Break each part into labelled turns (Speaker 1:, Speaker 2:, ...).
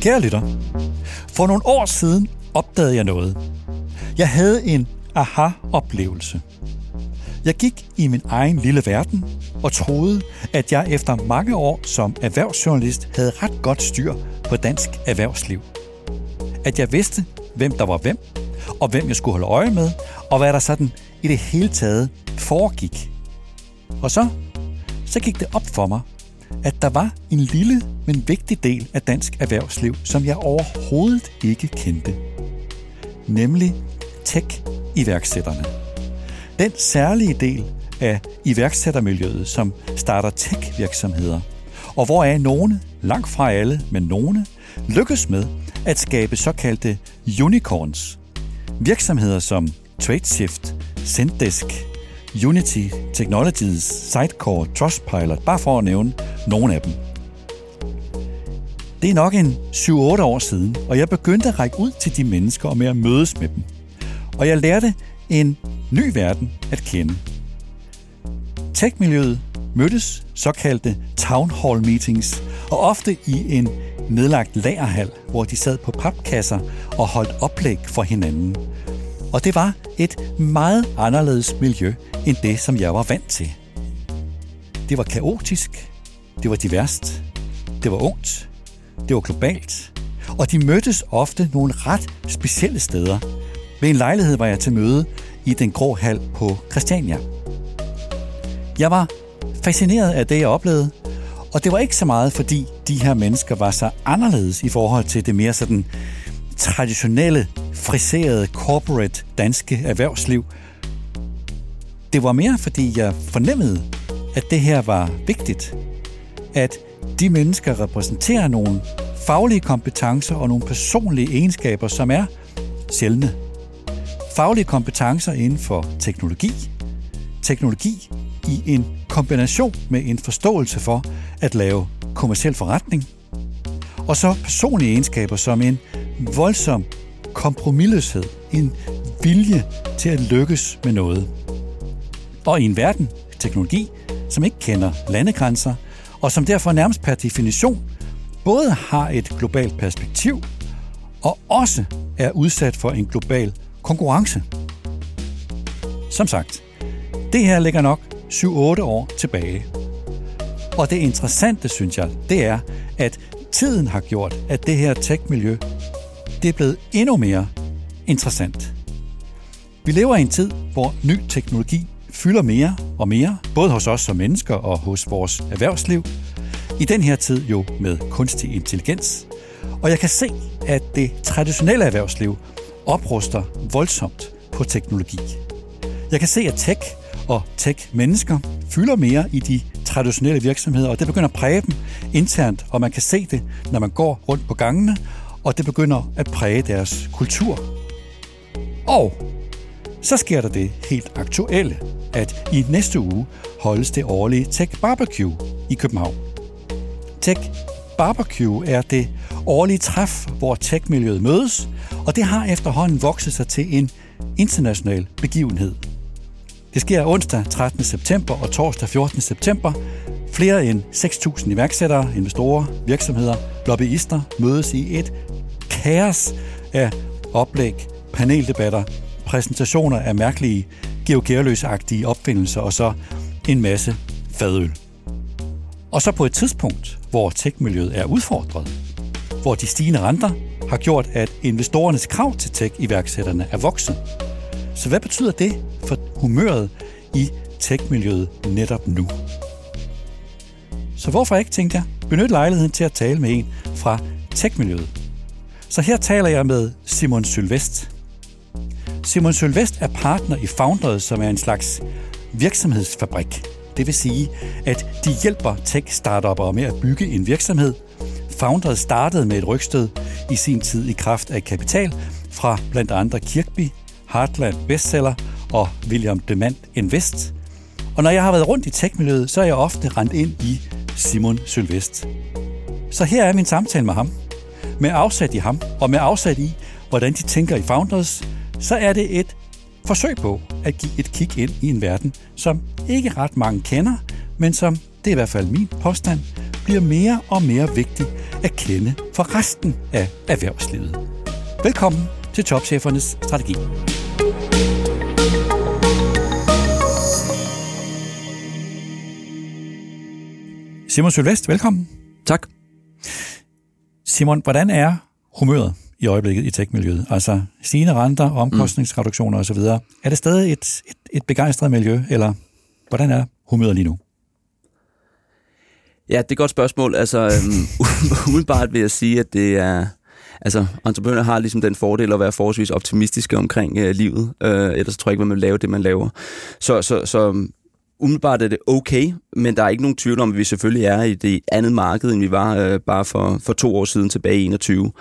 Speaker 1: Kære lytter, for nogle år siden opdagede jeg noget. Jeg havde en aha-oplevelse. Jeg gik i min egen lille verden og troede, at jeg efter mange år som erhvervsjournalist havde ret godt styr på dansk erhvervsliv. At jeg vidste, hvem der var hvem, og hvem jeg skulle holde øje med, og hvad der sådan i det hele taget foregik. Og så, så gik det op for mig, at der var en lille, men vigtig del af dansk erhvervsliv, som jeg overhovedet ikke kendte. Nemlig tech-iværksætterne. Den særlige del af iværksættermiljøet, som starter tech-virksomheder, og hvoraf nogle, langt fra alle, men nogle, lykkes med at skabe såkaldte unicorns. Virksomheder som TradeShift, Zendesk, Unity Technologies, Sitecore, Trustpilot, bare for at nævne nogle af dem. Det er nok en 7-8 år siden, og jeg begyndte at række ud til de mennesker og med at mødes med dem. Og jeg lærte en ny verden at kende. Tech-miljøet mødtes såkaldte town hall meetings, og ofte i en nedlagt lagerhal, hvor de sad på papkasser og holdt oplæg for hinanden. Og det var et meget anderledes miljø end det, som jeg var vant til. Det var kaotisk, det var diverst, det var ungt, det var globalt, og de mødtes ofte nogle ret specielle steder. Ved en lejlighed var jeg til møde i den grå hal på Christiania. Jeg var fascineret af det, jeg oplevede, og det var ikke så meget, fordi de her mennesker var så anderledes i forhold til det mere sådan traditionelle, friserede, corporate danske erhvervsliv. Det var mere, fordi jeg fornemmede, at det her var vigtigt. At de mennesker repræsenterer nogle faglige kompetencer og nogle personlige egenskaber, som er sjældne. Faglige kompetencer inden for teknologi. Teknologi i en kombination med en forståelse for at lave kommersiel forretning. Og så personlige egenskaber som en voldsom kompromilløshed, en vilje til at lykkes med noget. Og i en verden, teknologi, som ikke kender landegrænser, og som derfor nærmest per definition både har et globalt perspektiv og også er udsat for en global konkurrence. Som sagt, det her ligger nok 7-8 år tilbage. Og det interessante, synes jeg, det er, at tiden har gjort, at det her tech-miljø, det er blevet endnu mere interessant. Vi lever i en tid, hvor ny teknologi fylder mere og mere, både hos os som mennesker og hos vores erhvervsliv. I den her tid jo med kunstig intelligens. Og jeg kan se, at det traditionelle erhvervsliv opruster voldsomt på teknologi. Jeg kan se, at tech og tech-mennesker fylder mere i de traditionelle virksomheder, og det begynder at præge dem internt, og man kan se det, når man går rundt på gangene, og det begynder at præge deres kultur. Og så sker der det helt aktuelle, at i næste uge holdes det årlige Tech Barbecue i København. Tech Barbecue er det årlige træf, hvor tech-miljøet mødes, og det har efterhånden vokset sig til en international begivenhed. Det sker onsdag 13. september og torsdag 14. september. Flere end 6.000 iværksættere, investorer, virksomheder, lobbyister mødes i et kaos af oplæg, paneldebatter, præsentationer af mærkelige geogerløsagtige opfindelser og så en masse fadøl. Og så på et tidspunkt, hvor tech-miljøet er udfordret, hvor de stigende renter har gjort, at investorernes krav til tech-iværksætterne er vokset. Så hvad betyder det for humøret i tech-miljøet netop nu? Så hvorfor ikke, tænkte jeg, benytte lejligheden til at tale med en fra tech-miljøet. Så her taler jeg med Simon Sylvest. Simon Sylvest er partner i Founders, som er en slags virksomhedsfabrik. Det vil sige, at de hjælper tech-startupper med at bygge en virksomhed. Founders startede med et rygstød i sin tid i kraft af kapital fra blandt andre Kirkby, Heartland Bestseller og William Demand Invest. Og når jeg har været rundt i techmiljøet, så er jeg ofte rendt ind i Simon Sylvest. Så her er min samtale med ham. Med afsat i ham, og med afsat i, hvordan de tænker i Founders, så er det et forsøg på at give et kig ind i en verden, som ikke ret mange kender, men som, det er i hvert fald min påstand, bliver mere og mere vigtig at kende for resten af erhvervslivet. Velkommen til Topchefernes Strategi. Simon Sylvest, velkommen.
Speaker 2: Tak.
Speaker 1: Simon, hvordan er humøret i øjeblikket i tech-miljøet? Altså stigende renter, omkostningsreduktioner osv. Er det stadig et, et, et begejstret miljø, eller hvordan er humøret lige nu?
Speaker 2: Ja, det er et godt spørgsmål. Altså, øhm, umiddelbart vil jeg sige, at det er... Altså, entreprenører har ligesom den fordel at være forholdsvis optimistiske omkring øh, livet. Øh, ellers tror jeg ikke, man vil lave det, man laver. Så, så, så umiddelbart er det okay, men der er ikke nogen tvivl om, at vi selvfølgelig er i det andet marked, end vi var øh, bare for, for to år siden tilbage i 21.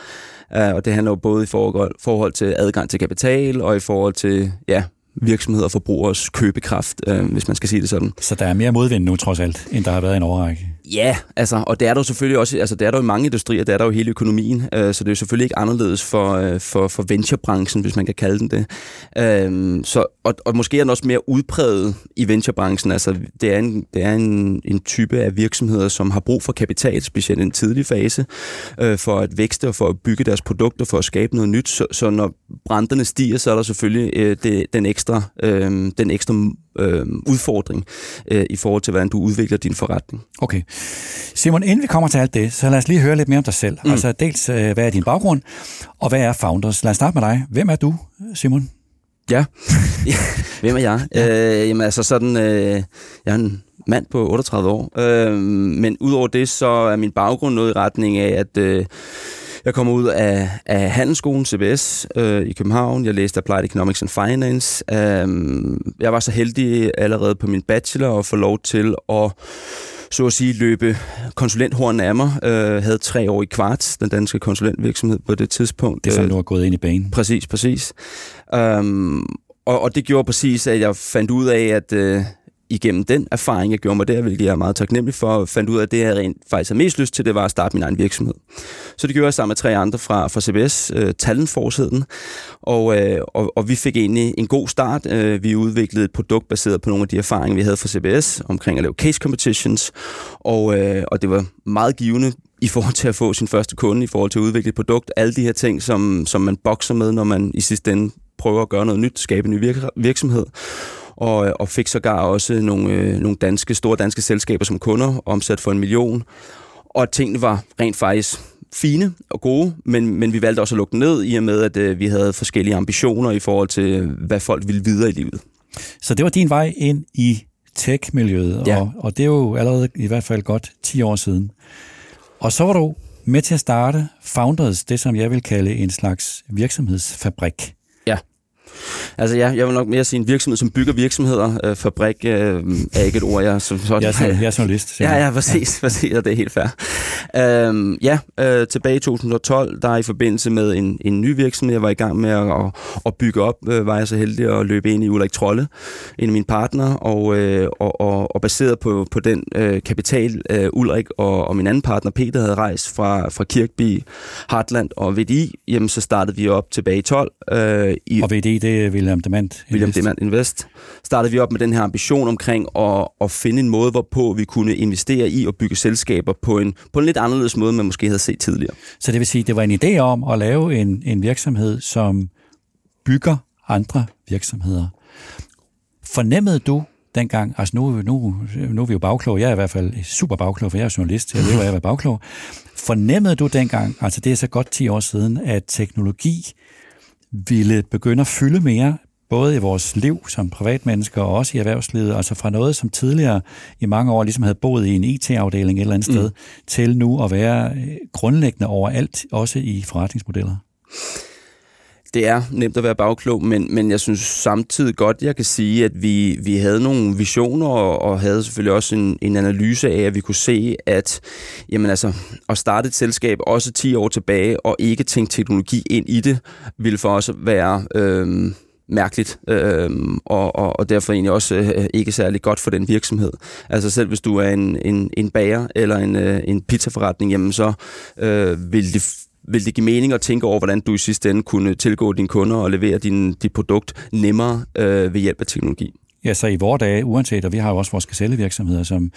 Speaker 2: Øh, og det handler jo både i forhold, forhold til adgang til kapital, og i forhold til ja, virksomheder og forbrugers købekraft, øh, hvis man skal sige det sådan.
Speaker 1: Så der er mere modvind nu trods alt, end der har været i en overrække?
Speaker 2: Ja, altså, og det er der jo selvfølgelig også, altså det er der jo i mange industrier, det er der jo hele økonomien, øh, så det er jo selvfølgelig ikke anderledes for, øh, for, for venturebranchen, hvis man kan kalde den det. Øh, så, og, og måske er den også mere udpræget i venturebranchen, altså det er, en, det er en, en type af virksomheder, som har brug for kapital, specielt i en tidlig fase, øh, for at vækste og for at bygge deres produkter, for at skabe noget nyt, så, så når brænderne stiger, så er der selvfølgelig øh, det, den ekstra, øh, den ekstra øh, udfordring øh, i forhold til, hvordan du udvikler din forretning.
Speaker 1: Okay. Simon, inden vi kommer til alt det, så lad os lige høre lidt mere om dig selv. Mm. Altså dels, øh, hvad er din baggrund, og hvad er Founders? Lad os starte med dig. Hvem er du, Simon?
Speaker 2: Ja, hvem er jeg? Ja. Øh, jamen altså sådan, øh, jeg er en mand på 38 år, øh, men udover det, så er min baggrund noget i retning af, at øh, jeg kommer ud af, af Handelsskolen, CBS, øh, i København. Jeg læste Applied Economics and Finance. Øh, jeg var så heldig allerede på min bachelor at få lov til at så at sige, løbe konsulenthorn af mig. Øh, havde tre år i Kvarts, den danske konsulentvirksomhed på det tidspunkt.
Speaker 1: Det er sådan, du har gået ind i banen.
Speaker 2: Præcis, præcis. Um, og, og det gjorde præcis, at jeg fandt ud af, at, øh, igennem den erfaring, jeg gjorde mig der, hvilket jeg er meget taknemmelig for, fandt ud af, at det, jeg rent faktisk havde mest lyst til, det var at starte min egen virksomhed. Så det gjorde jeg sammen med tre andre fra, fra CBS, øh, Talentforsidden, og, øh, og, og vi fik egentlig en god start. Øh, vi udviklede et produkt baseret på nogle af de erfaringer, vi havde fra CBS omkring at lave case competitions, og, øh, og det var meget givende i forhold til at få sin første kunde, i forhold til at udvikle et produkt, alle de her ting, som, som man bokser med, når man i sidste ende prøver at gøre noget nyt, skabe en ny virksomhed og, og fik sågar også nogle, øh, nogle danske, store danske selskaber som kunder, omsat for en million. Og tingene var rent faktisk fine og gode, men, men vi valgte også at lukke ned i og med, at øh, vi havde forskellige ambitioner i forhold til, hvad folk ville videre i livet.
Speaker 1: Så det var din vej ind i tech-miljøet, ja. og, og det er jo allerede i hvert fald godt 10 år siden. Og så var du med til at starte Founders, det som jeg vil kalde en slags virksomhedsfabrik.
Speaker 2: Altså ja, jeg vil nok mere sige en virksomhed, som bygger virksomheder. Øh, fabrik øh, er ikke et ord, jeg som sådan...
Speaker 1: Jeg er, jeg er journalist.
Speaker 2: Ja, ja, præcis, ja. præcis, og det er helt fair. Øhm, ja, øh, tilbage i 2012, der i forbindelse med en, en ny virksomhed, jeg var i gang med at, at, at bygge op, øh, var jeg så heldig at løbe ind i Ulrik Trolle, en af mine partnere, og, øh, og, og, og baseret på, på den øh, kapital, øh, Ulrik og, og min anden partner, Peter, havde rejst fra, fra Kirkby, Hartland og VDI, jamen så startede vi op tilbage i 12.
Speaker 1: Øh, i, og VDI, det er William Demand Invest.
Speaker 2: William Demand Invest. Startede vi op med den her ambition omkring at, at finde en måde, hvorpå vi kunne investere i og bygge selskaber på en, på en lidt anderledes måde, end man måske havde set tidligere.
Speaker 1: Så det vil sige, det var en idé om at lave en, en virksomhed, som bygger andre virksomheder. Fornemmede du dengang, altså nu, nu, nu er vi jo bagklog, jeg er i hvert fald super bagklog, for jeg er journalist, jeg lever af at være bagklog. Fornemmede du dengang, altså det er så godt 10 år siden, at teknologi ville begynde at fylde mere, både i vores liv som privatmennesker og også i erhvervslivet, altså fra noget, som tidligere i mange år ligesom havde boet i en IT-afdeling et eller andet mm. sted, til nu at være øh, grundlæggende overalt, også i forretningsmodeller?
Speaker 2: Det er nemt at være bagklog, men, men jeg synes samtidig godt, jeg kan sige, at vi, vi havde nogle visioner, og, og havde selvfølgelig også en, en analyse af, at vi kunne se, at jamen altså, at starte et selskab også 10 år tilbage, og ikke tænke teknologi ind i det, ville for os være... Øh, mærkeligt, øh, og, og, og derfor egentlig også øh, ikke særlig godt for den virksomhed. Altså selv hvis du er en, en, en bager eller en, øh, en pizzaforretning, jamen så øh, vil det vil det give mening at tænke over, hvordan du i sidste ende kunne tilgå dine kunder og levere din, dit produkt nemmere øh, ved hjælp af teknologi?
Speaker 1: Ja, så i vores dage, uanset, og vi har jo også vores gazellevirksomheder, som,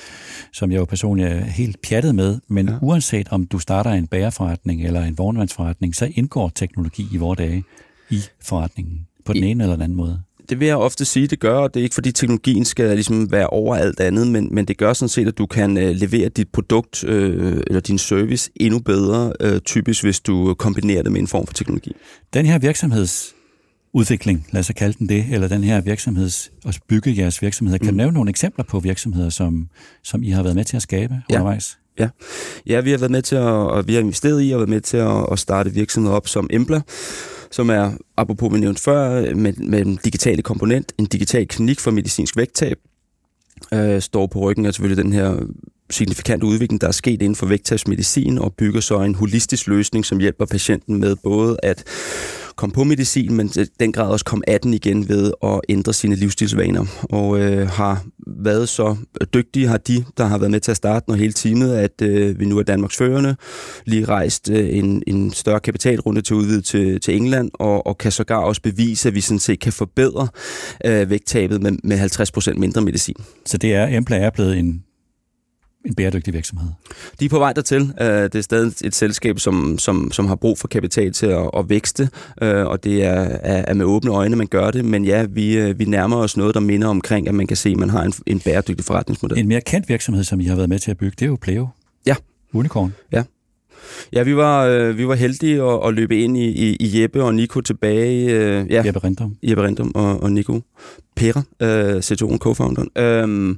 Speaker 1: som jeg jo personligt er helt pjattet med, men ja. uanset om du starter en bæreforretning eller en vognvandsforretning, så indgår teknologi i vores dage i forretningen på den I, ene eller den anden måde.
Speaker 2: Det vil jeg ofte sige, det gør, og det er ikke fordi teknologien skal ligesom være over alt andet, men, men det gør sådan set, at du kan uh, levere dit produkt uh, eller din service endnu bedre, uh, typisk hvis du kombinerer det med en form for teknologi.
Speaker 1: Den her virksomheds udvikling, lad os kalde den det, eller den her virksomheds, og bygge jeres virksomheder. Kan mm. du nævne nogle eksempler på virksomheder, som, som I har været med til at skabe ja. undervejs?
Speaker 2: Ja. ja, vi har været med til at, og vi har investeret i og været med til at, at starte virksomheder op som Embla, som er, apropos vi nævnte før, med, med en digitale komponent, en digital klinik for medicinsk vægttab, øh, står på ryggen af selvfølgelig den her signifikante udvikling, der er sket inden for vægttabsmedicin, og bygger så en holistisk løsning, som hjælper patienten med både at kom på medicin, men den grad også kom 18 igen ved at ændre sine livsstilsvaner. Og øh, har været så dygtige, har de, der har været med til at starte når hele teamet, at øh, vi nu er Danmarks førende, lige rejst øh, en, en større kapitalrunde til udvide til, til England, og, og kan sågar også bevise, at vi sådan set kan forbedre øh, vægttabet med, med 50% mindre medicin.
Speaker 1: Så det er, Embla er blevet en en bæredygtig virksomhed?
Speaker 2: De er på vej dertil. Øh, det er stadig et selskab, som, som, som har brug for kapital til at, at vækste, øh, og det er, er med åbne øjne, man gør det. Men ja, vi, øh, vi nærmer os noget, der minder omkring, at man kan se, at man har en, en bæredygtig forretningsmodel.
Speaker 1: En mere kendt virksomhed, som I har været med til at bygge, det er jo Pleo.
Speaker 2: Ja.
Speaker 1: Unicorn.
Speaker 2: Ja. Ja, vi var, øh, vi var heldige at, at løbe ind i, i, i Jeppe og Nico tilbage. Øh, ja,
Speaker 1: Jeppe Rindum.
Speaker 2: Jeppe Rindum og, og Nico Pera, øh, CTO'en, co-founderen. Øh,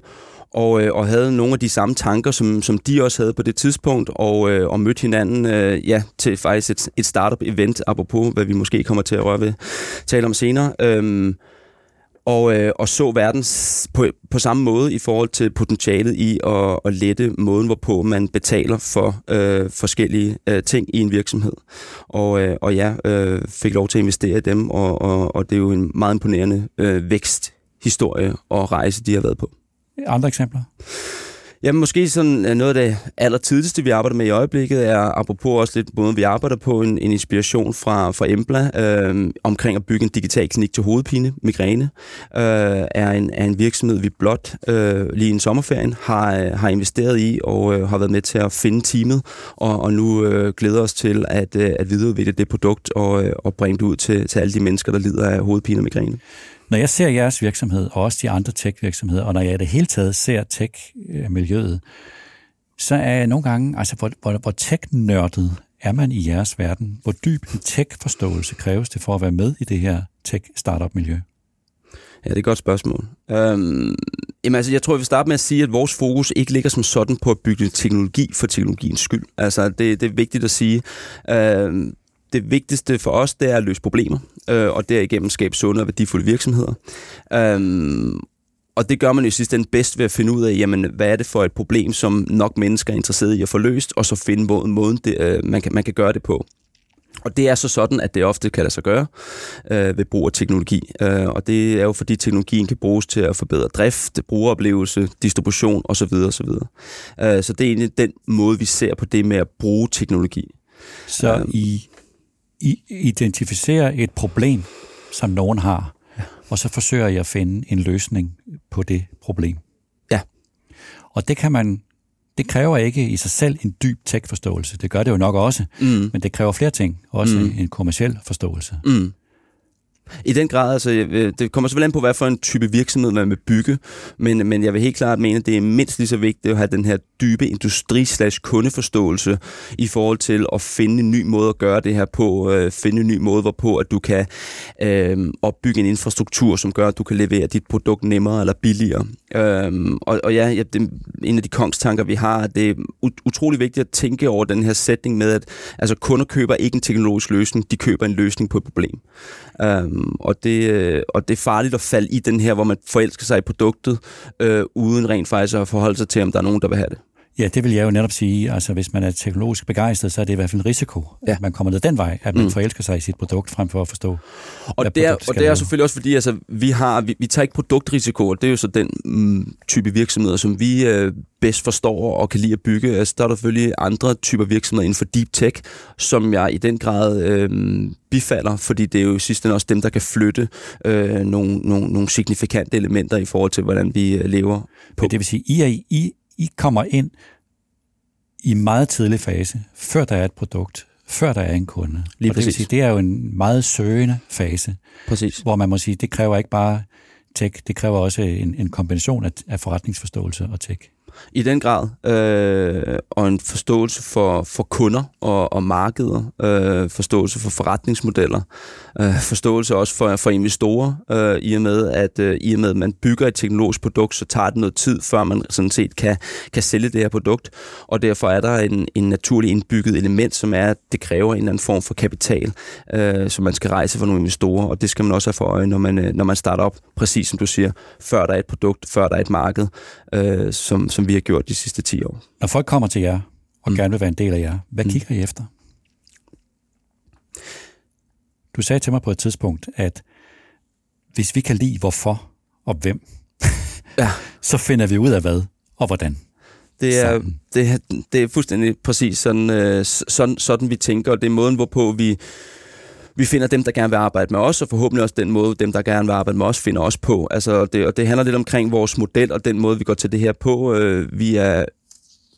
Speaker 2: og, øh, og havde nogle af de samme tanker, som, som de også havde på det tidspunkt, og, øh, og mødte hinanden øh, ja, til faktisk et, et startup-event, apropos hvad vi måske kommer til at røre ved, tale om senere. Øhm, og, øh, og så verden på, på samme måde i forhold til potentialet i at, at lette måden, hvorpå man betaler for øh, forskellige øh, ting i en virksomhed. Og, øh, og ja, øh, fik lov til at investere i dem, og, og, og det er jo en meget imponerende øh, væksthistorie og rejse, de har været på.
Speaker 1: Andre eksempler?
Speaker 2: Jamen måske sådan øh, noget af det allertidligste, vi arbejder med i øjeblikket, er apropos også lidt måden, vi arbejder på, en, en inspiration fra, fra Embla øh, omkring at bygge en digital klinik til hovedpine, migræne, øh, er, en, er en virksomhed, vi blot øh, lige i en sommerferien har, øh, har investeret i og øh, har været med til at finde teamet, og, og nu øh, glæder os til at, øh, at videreudvikle det produkt og, øh, og bringe det ud til, til alle de mennesker, der lider af hovedpine og migræne.
Speaker 1: Når jeg ser jeres virksomhed, og også de andre tech-virksomheder, og når jeg i det hele taget ser tech-miljøet, så er jeg nogle gange, altså hvor, hvor, hvor tech-nørdet er man i jeres verden? Hvor dyb en tech-forståelse kræves det for at være med i det her tech-startup-miljø?
Speaker 2: Ja, det er et godt spørgsmål. Øhm, jamen altså, jeg tror, jeg vil starte med at sige, at vores fokus ikke ligger som sådan på at bygge teknologi for teknologiens skyld. Altså, det, det er vigtigt at sige. Øhm, det vigtigste for os, det er at løse problemer, øh, og derigennem skabe sunde og værdifulde virksomheder. Øhm, og det gør man jo i sidste ende bedst ved at finde ud af, jamen, hvad er det for et problem, som nok mennesker er interesseret i at få løst, og så finde måden, måden det, øh, man, kan, man kan gøre det på. Og det er så sådan, at det ofte kan lade sig gøre øh, ved brug af teknologi. Øh, og det er jo fordi teknologien kan bruges til at forbedre drift, brugeroplevelse, distribution osv. osv. Øh, så det er egentlig den måde, vi ser på det med at bruge teknologi.
Speaker 1: Så øh, I i identificerer et problem, som nogen har, ja. og så forsøger jeg at finde en løsning på det problem.
Speaker 2: Ja.
Speaker 1: Og det kan man det kræver ikke i sig selv en dyb tech-forståelse. Det gør det jo nok også, mm. men det kræver flere ting. Også mm. en kommersiel forståelse.
Speaker 2: Mm. I den grad, altså, det kommer selvfølgelig an på, hvad for en type virksomhed man vil bygge, men, men jeg vil helt klart mene, at det er mindst lige så vigtigt at have den her dybe industri-kundeforståelse i forhold til at finde en ny måde at gøre det her på, øh, finde en ny måde, hvorpå at du kan øh, opbygge en infrastruktur, som gør, at du kan levere dit produkt nemmere eller billigere. Øh, og, og ja, ja det, en af de kongstanker, vi har, det er utrolig vigtigt at tænke over den her sætning med, at altså, kunder køber ikke en teknologisk løsning, de køber en løsning på et problem. Øh, Øhm, og, det, øh, og det er farligt at falde i den her, hvor man forelsker sig i produktet, øh, uden rent faktisk at forholde sig til, om der er nogen, der vil have det.
Speaker 1: Ja, det vil jeg jo netop sige. Altså, hvis man er teknologisk begejstret, så er det i hvert fald en risiko, ja. at man kommer ned den vej, at man mm. forelsker sig i sit produkt, frem for at forstå,
Speaker 2: Og det er, og det er selvfølgelig også fordi, altså, vi, har, vi, vi tager ikke produktrisiko, og det er jo så den mm, type virksomheder, som vi øh, bedst forstår og kan lide at bygge. Altså, der er der selvfølgelig andre typer virksomheder inden for deep tech, som jeg i den grad øh, bifalder, fordi det er jo sidst også dem, der kan flytte øh, nogle, nogle, nogle signifikante elementer i forhold til, hvordan vi øh, lever på.
Speaker 1: Men det vil sige, I, er, I, I kommer ind i meget tidlig fase, før der er et produkt, før der er en kunde. Lige og det, vil sige, det er jo en meget søgende fase,
Speaker 2: præcis.
Speaker 1: hvor man må sige, det kræver ikke bare tech, det kræver også en, en kombination af, af forretningsforståelse og tech.
Speaker 2: I den grad, øh, og en forståelse for, for kunder og, og markeder, øh, forståelse for forretningsmodeller, øh, forståelse også for, for investorer, øh, i, og med, at, øh, i og med, at man bygger et teknologisk produkt, så tager det noget tid, før man sådan set kan, kan sælge det her produkt, og derfor er der en, en naturlig indbygget element, som er, at det kræver en eller anden form for kapital, øh, som man skal rejse for nogle investorer, og det skal man også have for øje, når man, øh, når man starter op, præcis som du siger, før der er et produkt, før der er et marked, øh, som, som vi har gjort de sidste 10 år.
Speaker 1: Når folk kommer til jer og mm. gerne vil være en del af jer, hvad mm. kigger I efter? Du sagde til mig på et tidspunkt, at hvis vi kan lide hvorfor og hvem, ja. så finder vi ud af hvad og hvordan.
Speaker 2: Det er, det, er, det er fuldstændig præcis sådan, øh, sådan, sådan, vi tænker, og det er måden, hvorpå vi, vi finder dem, der gerne vil arbejde med os, og forhåbentlig også den måde, dem, der gerne vil arbejde med os, finder os på. Altså, det, og det handler lidt omkring vores model og den måde, vi går til det her på. Øh, vi er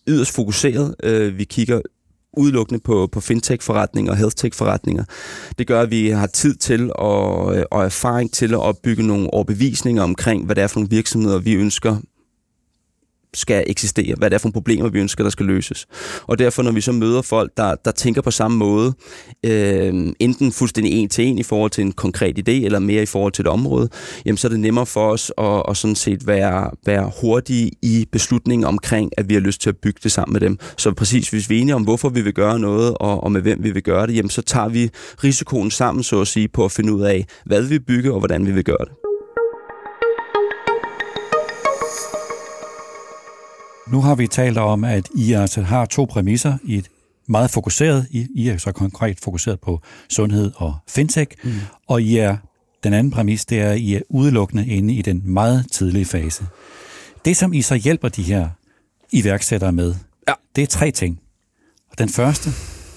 Speaker 2: yderst fokuseret. Øh, vi kigger udelukkende på, på fintech-forretninger og healthtech-forretninger. Det gør, at vi har tid til og, øh, og erfaring til at opbygge nogle overbevisninger omkring, hvad det er for nogle virksomheder, vi ønsker skal eksistere, hvad det er for nogle problemer, vi ønsker, der skal løses. Og derfor, når vi så møder folk, der, der tænker på samme måde, øh, enten fuldstændig en til en i forhold til en konkret idé, eller mere i forhold til et område, jamen så er det nemmere for os at, at sådan set være, være hurtige i beslutningen omkring, at vi har lyst til at bygge det sammen med dem. Så præcis, hvis vi er enige om, hvorfor vi vil gøre noget, og, og med hvem vi vil gøre det, jamen så tager vi risikoen sammen, så at sige, på at finde ud af, hvad vi vil bygge, og hvordan vi vil gøre det.
Speaker 1: Nu har vi talt om, at I altså har to præmisser i et meget fokuseret. I, I er så konkret fokuseret på sundhed og fintech, mm. og I er den anden præmis, det er, at I er udelukkende inde i den meget tidlige fase. Det, som I så hjælper de her iværksættere med, ja. det er tre ting. Og den første,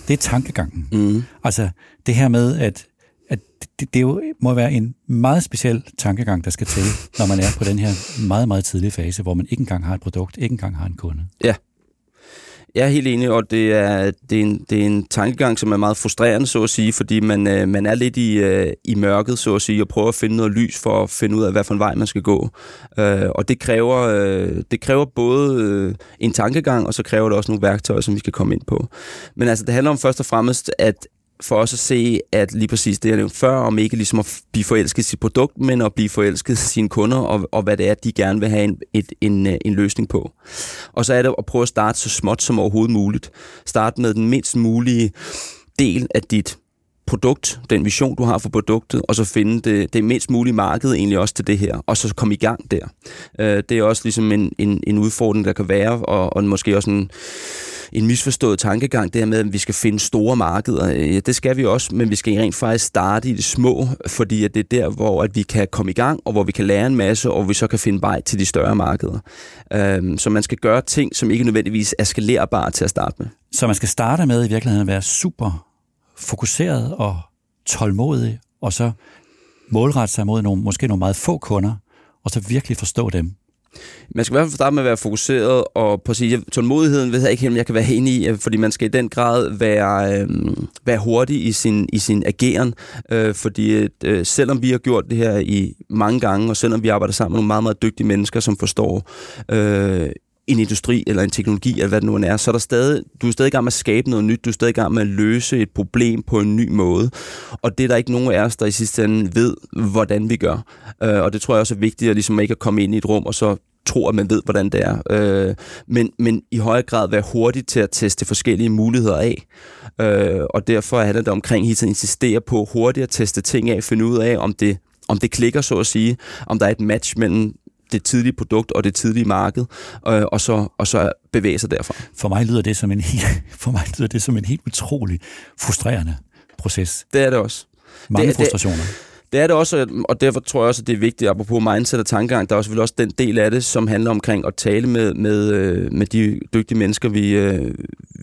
Speaker 1: det er tankegangen. Mm. Altså det her med, at at det, det jo må være en meget speciel tankegang, der skal til, når man er på den her meget, meget tidlige fase, hvor man ikke engang har et produkt, ikke engang har en kunde.
Speaker 2: Ja. Jeg er helt enig, og det er, det, er en, det er en tankegang, som er meget frustrerende, så at sige, fordi man, øh, man er lidt i, øh, i mørket, så at sige, og prøver at finde noget lys for at finde ud af, hvad for en vej man skal gå. Øh, og det kræver, øh, det kræver både øh, en tankegang, og så kræver det også nogle værktøjer, som vi skal komme ind på. Men altså, det handler om først og fremmest, at, for os at se, at lige præcis det, jeg nævnte før, om ikke ligesom at blive forelsket i sit produkt, men at blive forelsket i sine kunder, og, og hvad det er, de gerne vil have en, et, en, en løsning på. Og så er det at prøve at starte så småt som overhovedet muligt. Start med den mindst mulige del af dit produkt, den vision, du har for produktet, og så finde det, det mindst mulige marked egentlig også til det her, og så komme i gang der. Øh, det er også ligesom en, en, en udfordring, der kan være, og, og måske også en en misforstået tankegang, det her med, at vi skal finde store markeder. Ja, det skal vi også, men vi skal rent faktisk starte i det små, fordi at det er der, hvor at vi kan komme i gang, og hvor vi kan lære en masse, og vi så kan finde vej til de større markeder. Øhm, så man skal gøre ting, som ikke nødvendigvis er skalerbare til at starte med.
Speaker 1: Så man skal starte med i virkeligheden at være super fokuseret og tålmodig, og så målrette sig mod nogle, måske nogle meget få kunder, og så virkelig forstå dem.
Speaker 2: Man skal i hvert fald starte med at være fokuseret, og på at sige, tålmodigheden ved jeg ikke helt, om jeg kan være enig i, øh, fordi man skal i den grad være, øh, være hurtig i sin, i sin ageren, øh, fordi øh, selvom vi har gjort det her i mange gange, og selvom vi arbejder sammen med nogle meget, meget dygtige mennesker, som forstår øh, en industri eller en teknologi, eller hvad det nu er, så er der stadig, du er stadig i gang med at skabe noget nyt, du er stadig i gang med at løse et problem på en ny måde. Og det er der ikke nogen af os, der i sidste ende ved, hvordan vi gør. Øh, og det tror jeg også er vigtigt, at ligesom ikke at komme ind i et rum, og så tro, at man ved, hvordan det er. Øh, men, men i højere grad være hurtig til at teste forskellige muligheder af. Øh, og derfor handler det omkring hele tiden insistere på hurtigt at teste ting af, finde ud af, om det, om det klikker, så at sige, om der er et match mellem det tidlige produkt og det tidlige marked, øh, og, så, og så bevæge sig derfra.
Speaker 1: For mig lyder det som en helt, for mig lyder det som en helt utrolig frustrerende proces.
Speaker 2: Det er det også.
Speaker 1: Mange
Speaker 2: det,
Speaker 1: frustrationer.
Speaker 2: Det, det er det også, og derfor tror jeg også, at det er vigtigt, apropos mindset og tankegang, der er selvfølgelig også den del af det, som handler omkring at tale med, med, øh, med de dygtige mennesker, vi, øh,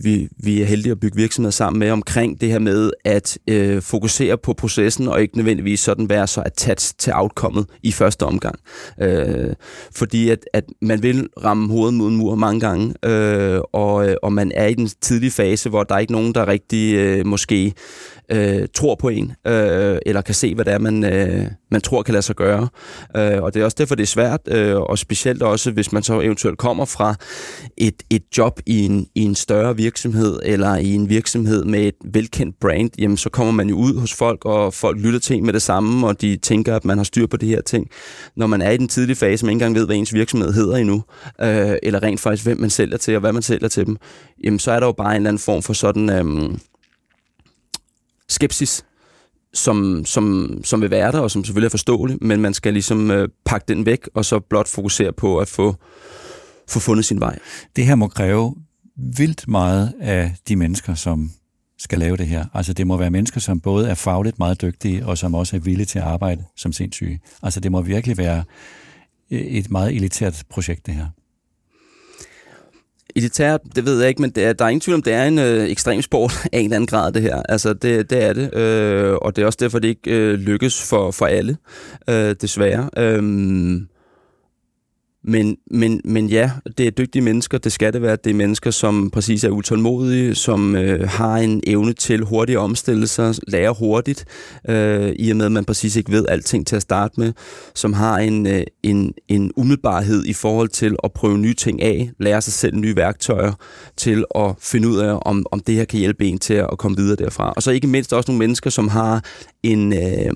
Speaker 2: vi, vi er heldige at bygge virksomheder sammen med, omkring det her med at øh, fokusere på processen, og ikke nødvendigvis sådan være så attached til outcomet i første omgang. Øh, fordi at, at man vil ramme hovedet mod en mur mange gange, øh, og, øh, og man er i den tidlige fase, hvor der er ikke nogen, der rigtig øh, måske øh, tror på en, øh, eller kan se, hvad det er, man, øh, man tror kan lade sig gøre. Øh, og det er også derfor, det er svært, øh, og specielt også, hvis man så eventuelt kommer fra et, et job i en, i en større virksomhed, eller i en virksomhed med et velkendt brand, jamen så kommer man jo ud hos folk, og folk lytter til med det samme, og de tænker, at man har styr på det her ting. Når man er i den tidlige fase, man ikke engang ved, hvad ens virksomhed hedder endnu, øh, eller rent faktisk, hvem man sælger til, og hvad man sælger til dem, jamen så er der jo bare en eller anden form for sådan... Øh, skepsis, som, som, som vil være der, og som selvfølgelig er forståelig, men man skal ligesom øh, pakke den væk, og så blot fokusere på at få, få fundet sin vej.
Speaker 1: Det her må kræve vildt meget af de mennesker, som skal lave det her. Altså det må være mennesker, som både er fagligt meget dygtige, og som også er villige til at arbejde som sindssyge. Altså det må virkelig være øh, et meget elitært projekt, det her.
Speaker 2: Elitær, det ved jeg ikke, men det er, der er ingen tvivl om, det er en øh, ekstrem sport af en eller anden grad, det her. Altså, det, det er det, øh, og det er også derfor, det ikke øh, lykkes for, for alle, øh, desværre. Øh, men, men, men ja, det er dygtige mennesker, det skal det være. Det er mennesker, som præcis er utålmodige, som øh, har en evne til hurtigt at omstille sig, lære hurtigt, øh, i og med, at man præcis ikke ved alting til at starte med, som har en, øh, en, en umiddelbarhed i forhold til at prøve nye ting af, lære sig selv nye værktøjer til at finde ud af, om, om det her kan hjælpe en til at komme videre derfra. Og så ikke mindst også nogle mennesker, som har en, øh,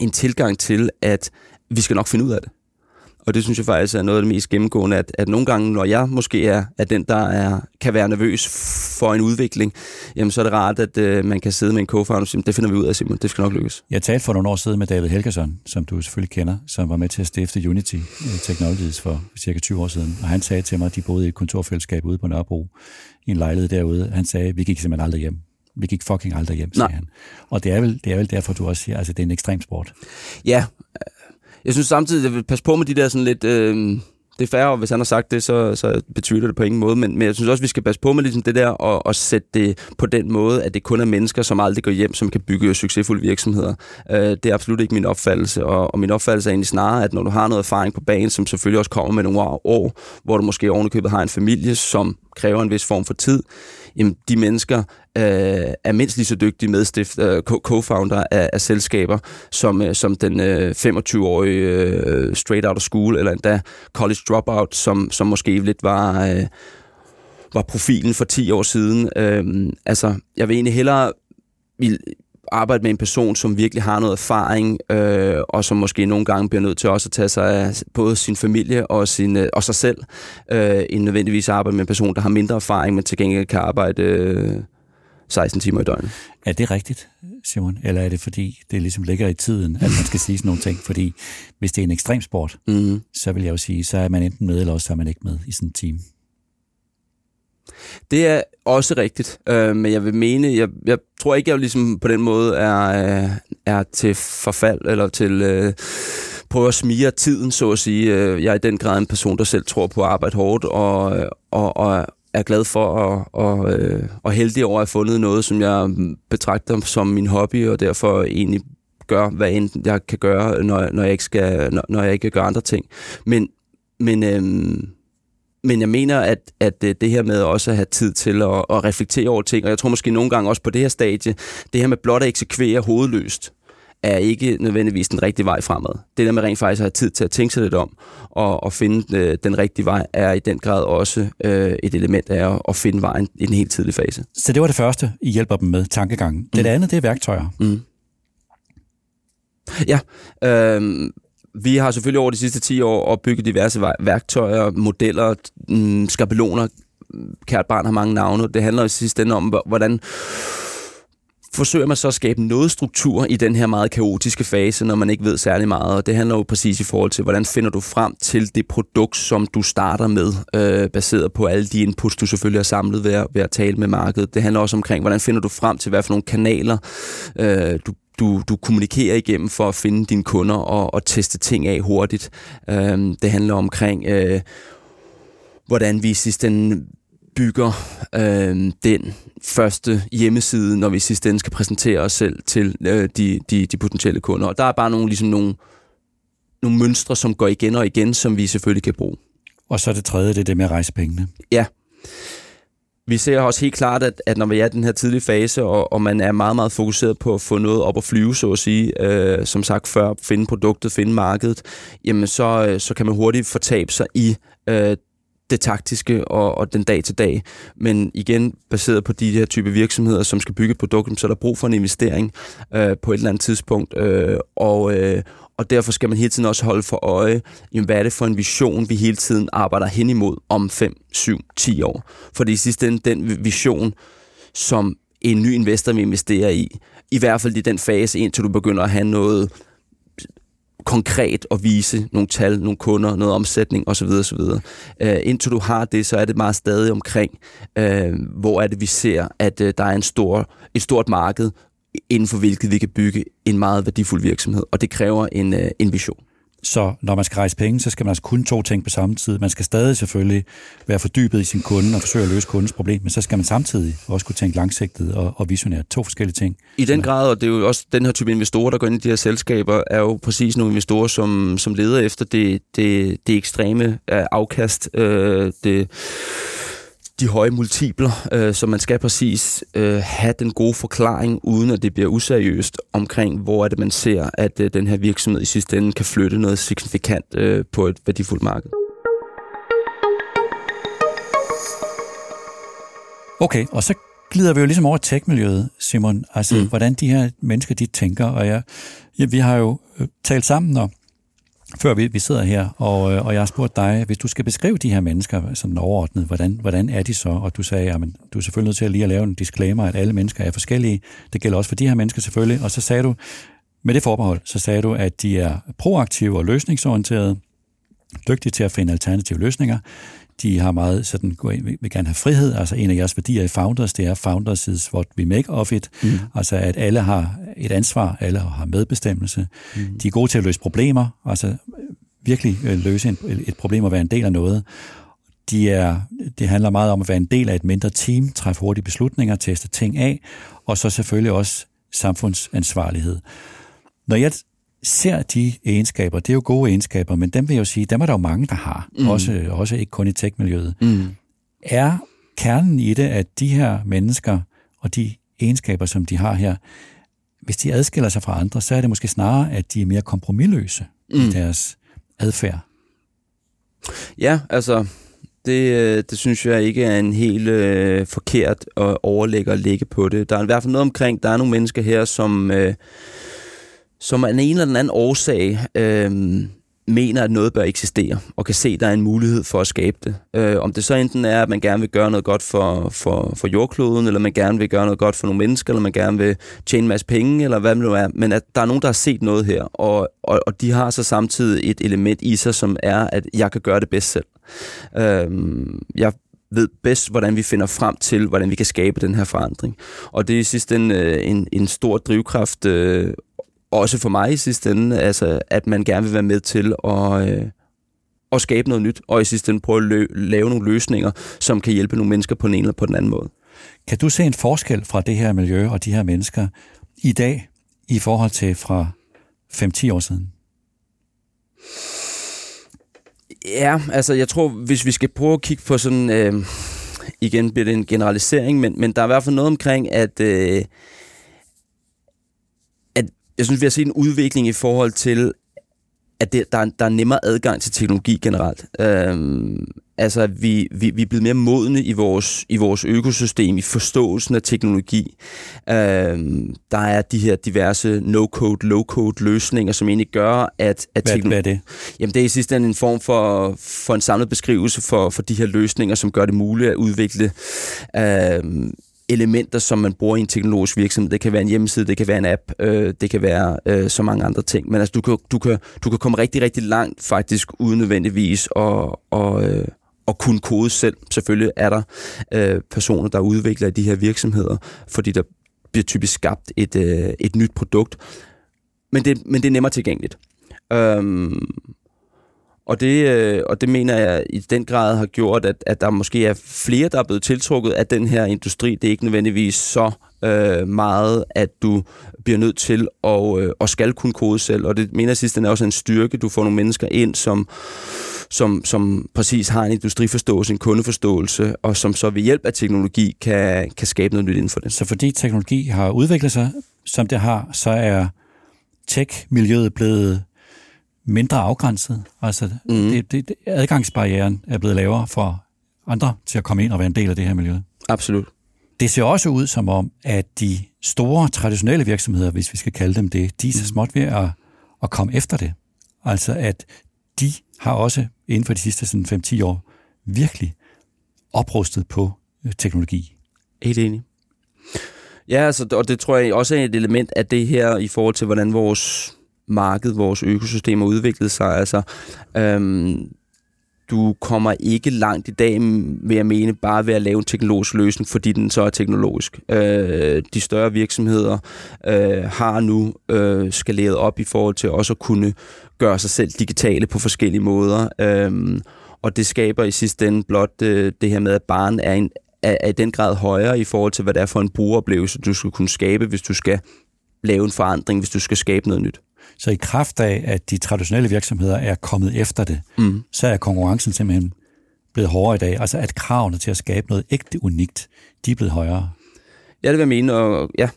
Speaker 2: en tilgang til, at vi skal nok finde ud af det. Og det synes jeg faktisk er noget af det mest gennemgående, at, at nogle gange, når jeg måske er, er den, der er, kan være nervøs for en udvikling, jamen så er det rart, at øh, man kan sidde med en co-founder og sige, det finder vi ud af, Simon, det skal nok lykkes.
Speaker 1: Jeg talte for nogle år siden med David Helgerson, som du selvfølgelig kender, som var med til at stifte Unity øh, Technologies for cirka 20 år siden. Og han sagde til mig, at de boede i et kontorfællesskab ude på Nørrebro, i en lejlighed derude. Han sagde, vi gik simpelthen aldrig hjem. Vi gik fucking aldrig hjem, sagde Nej. han. Og det er, vel, det er vel derfor, du også siger, altså det er en ekstrem sport.
Speaker 2: Ja, jeg synes samtidig, at jeg vil passe på med de der sådan lidt... Øh, det er færre, hvis han har sagt det, så, så betyder det på ingen måde, men, men jeg synes også, vi skal passe på med ligesom det der og, og sætte det på den måde, at det kun er mennesker, som aldrig går hjem, som kan bygge succesfulde virksomheder. Øh, det er absolut ikke min opfattelse, og, og min opfattelse er egentlig snarere, at når du har noget erfaring på banen, som selvfølgelig også kommer med nogle år, hvor du måske ovenikøbet har en familie, som kræver en vis form for tid, jamen de mennesker øh, er mindst lige så dygtig medstift, øh, co-founder af, af selskaber, som, øh, som den øh, 25-årige øh, straight out of school, eller endda college dropout, som, som måske lidt var... Øh, var profilen for 10 år siden. Øh, altså, jeg vil egentlig hellere arbejde med en person, som virkelig har noget erfaring, øh, og som måske nogle gange bliver nødt til også at tage sig af både sin familie og, sin, øh, og sig selv, øh, end nødvendigvis arbejde med en person, der har mindre erfaring, men til gengæld kan arbejde øh, 16 timer i døgnet.
Speaker 1: Er det rigtigt, Simon? Eller er det fordi, det ligesom ligger i tiden, at man skal sige sådan nogle ting? Fordi hvis det er en ekstrem sport, mm. så vil jeg jo sige, så er man enten med, eller også er man ikke med i sådan et team.
Speaker 2: Det er også rigtigt, øh, men jeg vil mene, jeg, jeg tror ikke, jeg ligesom på den måde er, øh, er til forfald eller til øh, prøve at smige tiden, så at sige. Øh, jeg er i den grad en person, der selv tror på at arbejde hårdt og, og, og er glad for og, og, og heldig over at have fundet noget, som jeg betragter som min hobby, og derfor egentlig gør, hvad end jeg kan gøre, når, når, jeg, ikke skal, når, når jeg ikke gør andre ting. Men, men øh, men jeg mener, at, at øh, det her med også at have tid til at, at reflektere over ting, og jeg tror måske nogle gange også på det her stadie, det her med blot at eksekvere hovedløst, er ikke nødvendigvis den rigtige vej fremad. Det der med rent faktisk at have tid til at tænke sig lidt om og, og finde øh, den rigtige vej, er i den grad også øh, et element af at, at finde vejen i den helt tidlige fase.
Speaker 1: Så det var det første, I hjælper dem med, tankegangen. Mm. Det andet, det er værktøjer. Mm.
Speaker 2: Ja, øh, vi har selvfølgelig over de sidste 10 år opbygget diverse værktøjer, modeller, mm, skabeloner. Kært barn har mange navne. Det handler i sidste ende om, hvordan forsøger man så at skabe noget struktur i den her meget kaotiske fase, når man ikke ved særlig meget. Og det handler jo præcis i forhold til, hvordan finder du frem til det produkt, som du starter med, øh, baseret på alle de inputs, du selvfølgelig har samlet ved at, ved at tale med markedet. Det handler også omkring, hvordan finder du frem til, hvad for nogle kanaler øh, du du, du kommunikerer igennem for at finde dine kunder og, og teste ting af hurtigt. Øh, det handler omkring, øh, hvordan vi sidst den bygger øh, den første hjemmeside, når vi sidst ende skal præsentere os selv til øh, de, de, de potentielle kunder. Og der er bare nogle, ligesom nogle, nogle mønstre, som går igen og igen, som vi selvfølgelig kan bruge.
Speaker 1: Og så det tredje, det er det med at rejse pengene.
Speaker 2: Ja. Vi ser også helt klart, at, at når vi er i den her tidlige fase, og, og man er meget, meget fokuseret på at få noget op at flyve, så at sige, øh, som sagt før, finde produktet, finde markedet, jamen så, øh, så kan man hurtigt fortabe sig i øh, det taktiske og, og den dag til dag. Men igen, baseret på de her type virksomheder, som skal bygge et produkt, så er der brug for en investering øh, på et eller andet tidspunkt. Øh, og, øh, og derfor skal man hele tiden også holde for øje, jamen, hvad er det for en vision, vi hele tiden arbejder hen imod om 5, 7, 10 år. For det er i sidste ende den vision, som en ny investor vil investere i. I hvert fald i den fase, indtil du begynder at have noget konkret at vise nogle tal, nogle kunder, noget omsætning osv. osv. Øh, indtil du har det, så er det meget stadig omkring, øh, hvor er det, vi ser, at øh, der er en stor, et stort marked, inden for hvilket vi kan bygge en meget værdifuld virksomhed, og det kræver en, øh, en vision.
Speaker 1: Så når man skal rejse penge, så skal man altså kun to ting på samme tid. Man skal stadig selvfølgelig være fordybet i sin kunde og forsøge at løse kundens problem, men så skal man samtidig også kunne tænke langsigtet og, og visionært. To forskellige ting.
Speaker 2: I den grad, og det er jo også den her type investorer, der går ind i de her selskaber, er jo præcis nogle investorer, som, som leder efter det, det, det ekstreme øh, afkast, øh, det de høje multipler, øh, så man skal præcis øh, have den gode forklaring, uden at det bliver useriøst omkring, hvor er det, man ser, at øh, den her virksomhed i sidste ende kan flytte noget signifikant øh, på et værdifuldt marked.
Speaker 1: Okay, og så glider vi jo ligesom over tech-miljøet, Simon. Altså, mm. hvordan de her mennesker, de tænker. Og jeg, ja, vi har jo øh, talt sammen, og før vi, vi sidder her, og, øh, og jeg har spurgt dig, hvis du skal beskrive de her mennesker sådan overordnet, hvordan, hvordan er de så? Og du sagde, at du er selvfølgelig nødt til at lige at lave en disclaimer, at alle mennesker er forskellige. Det gælder også for de her mennesker selvfølgelig. Og så sagde du, med det forbehold, så sagde du, at de er proaktive og løsningsorienterede, dygtige til at finde alternative løsninger. De har meget sådan, vil gerne have frihed. Altså en af jeres værdier i Founders, det er Founders is what we make of it. Mm. Altså at alle har et ansvar, alle har medbestemmelse. Mm. De er gode til at løse problemer, altså virkelig øh, løse en, et problem og være en del af noget. De er, det handler meget om at være en del af et mindre team, træffe hurtige beslutninger, teste ting af, og så selvfølgelig også samfundsansvarlighed. Når jeg ser de egenskaber, det er jo gode egenskaber, men dem vil jeg jo sige, dem er der jo mange, der har, mm. også, også ikke kun i tech-miljøet. Mm. Er kernen i det, at de her mennesker og de egenskaber, som de har her, hvis de adskiller sig fra andre, så er det måske snarere, at de er mere kompromilløse mm. i deres adfærd.
Speaker 2: Ja, altså, det, øh, det synes jeg ikke er en helt øh, forkert at overlægge og lægge på det. Der er i hvert fald noget omkring, der er nogle mennesker her, som, øh, som af en eller anden årsag øh, mener, at noget bør eksistere, og kan se, at der er en mulighed for at skabe det. Øh, om det så enten er, at man gerne vil gøre noget godt for, for, for jordkloden, eller man gerne vil gøre noget godt for nogle mennesker, eller man gerne vil tjene en masse penge, eller hvad det nu er, men at der er nogen, der har set noget her, og, og, og de har så samtidig et element i sig, som er, at jeg kan gøre det bedst selv. Øh, jeg ved bedst, hvordan vi finder frem til, hvordan vi kan skabe den her forandring. Og det er i sidste ende øh, en, en stor drivkraft, øh, også for mig i sidste ende, altså, at man gerne vil være med til at, øh, at skabe noget nyt, og i sidste ende prøve at lø- lave nogle løsninger, som kan hjælpe nogle mennesker på den ene eller på den anden måde.
Speaker 1: Kan du se en forskel fra det her miljø og de her mennesker i dag, i forhold til fra 5-10 år siden?
Speaker 2: Ja, altså jeg tror, hvis vi skal prøve at kigge på sådan, øh, igen bliver det en generalisering, men, men der er i hvert fald noget omkring, at, øh, jeg synes, vi har set en udvikling i forhold til, at det, der, er, der er nemmere adgang til teknologi generelt. Øhm, altså, vi, vi, vi er blevet mere modne i vores, i vores økosystem, i forståelsen af teknologi. Øhm, der er de her diverse no-code, low-code løsninger, som egentlig gør, at... at
Speaker 1: hvad, hvad er det?
Speaker 2: Jamen, det er i sidste ende en form for, for en samlet beskrivelse for, for de her løsninger, som gør det muligt at udvikle øhm, elementer, som man bruger i en teknologisk virksomhed. Det kan være en hjemmeside, det kan være en app, øh, det kan være øh, så mange andre ting. Men altså, du kan, du, kan, du kan komme rigtig, rigtig langt faktisk, uden nødvendigvis at, og, øh, at kunne kode selv. Selvfølgelig er der øh, personer, der udvikler de her virksomheder, fordi der bliver typisk skabt et, øh, et nyt produkt. Men det, men det er nemmere tilgængeligt. Øhm, og det, øh, og det mener jeg i den grad har gjort, at, at der måske er flere, der er blevet tiltrukket af den her industri. Det er ikke nødvendigvis så øh, meget, at du bliver nødt til at, øh, at skal kunne kode selv. Og det mener jeg sidst, den er også en styrke. Du får nogle mennesker ind, som, som, som præcis har en industriforståelse, en kundeforståelse, og som så ved hjælp af teknologi kan, kan skabe noget nyt inden for det.
Speaker 1: Så fordi teknologi har udviklet sig, som det har, så er tech-miljøet blevet mindre afgrænset. Altså, mm. det, det, adgangsbarrieren er blevet lavere for andre til at komme ind og være en del af det her miljø.
Speaker 2: Absolut.
Speaker 1: Det ser også ud som om, at de store traditionelle virksomheder, hvis vi skal kalde dem det, de er så mm. småt ved at, at komme efter det. Altså at de har også inden for de sidste 5-10 år virkelig oprustet på øh, teknologi.
Speaker 2: Helt enig. Ja, altså, og det tror jeg også er et element af det her i forhold til, hvordan vores marked, vores økosystem har udviklet sig. Altså, øhm, du kommer ikke langt i dag, ved at mene, bare ved at lave en teknologisk løsning, fordi den så er teknologisk. Øh, de større virksomheder øh, har nu øh, skaleret op i forhold til også at kunne gøre sig selv digitale på forskellige måder. Øh, og det skaber i sidste ende blot øh, det her med, at barn er, en, er, er i den grad højere i forhold til, hvad det er for en brugeroplevelse, du skal kunne skabe, hvis du skal lave en forandring, hvis du skal skabe noget nyt.
Speaker 1: Så i kraft af, at de traditionelle virksomheder er kommet efter det, mm. så er konkurrencen simpelthen blevet hårdere i dag. Altså at kravene til at skabe noget ægte unikt, de er blevet højere.
Speaker 2: Ja, det vil jeg mene, og ja.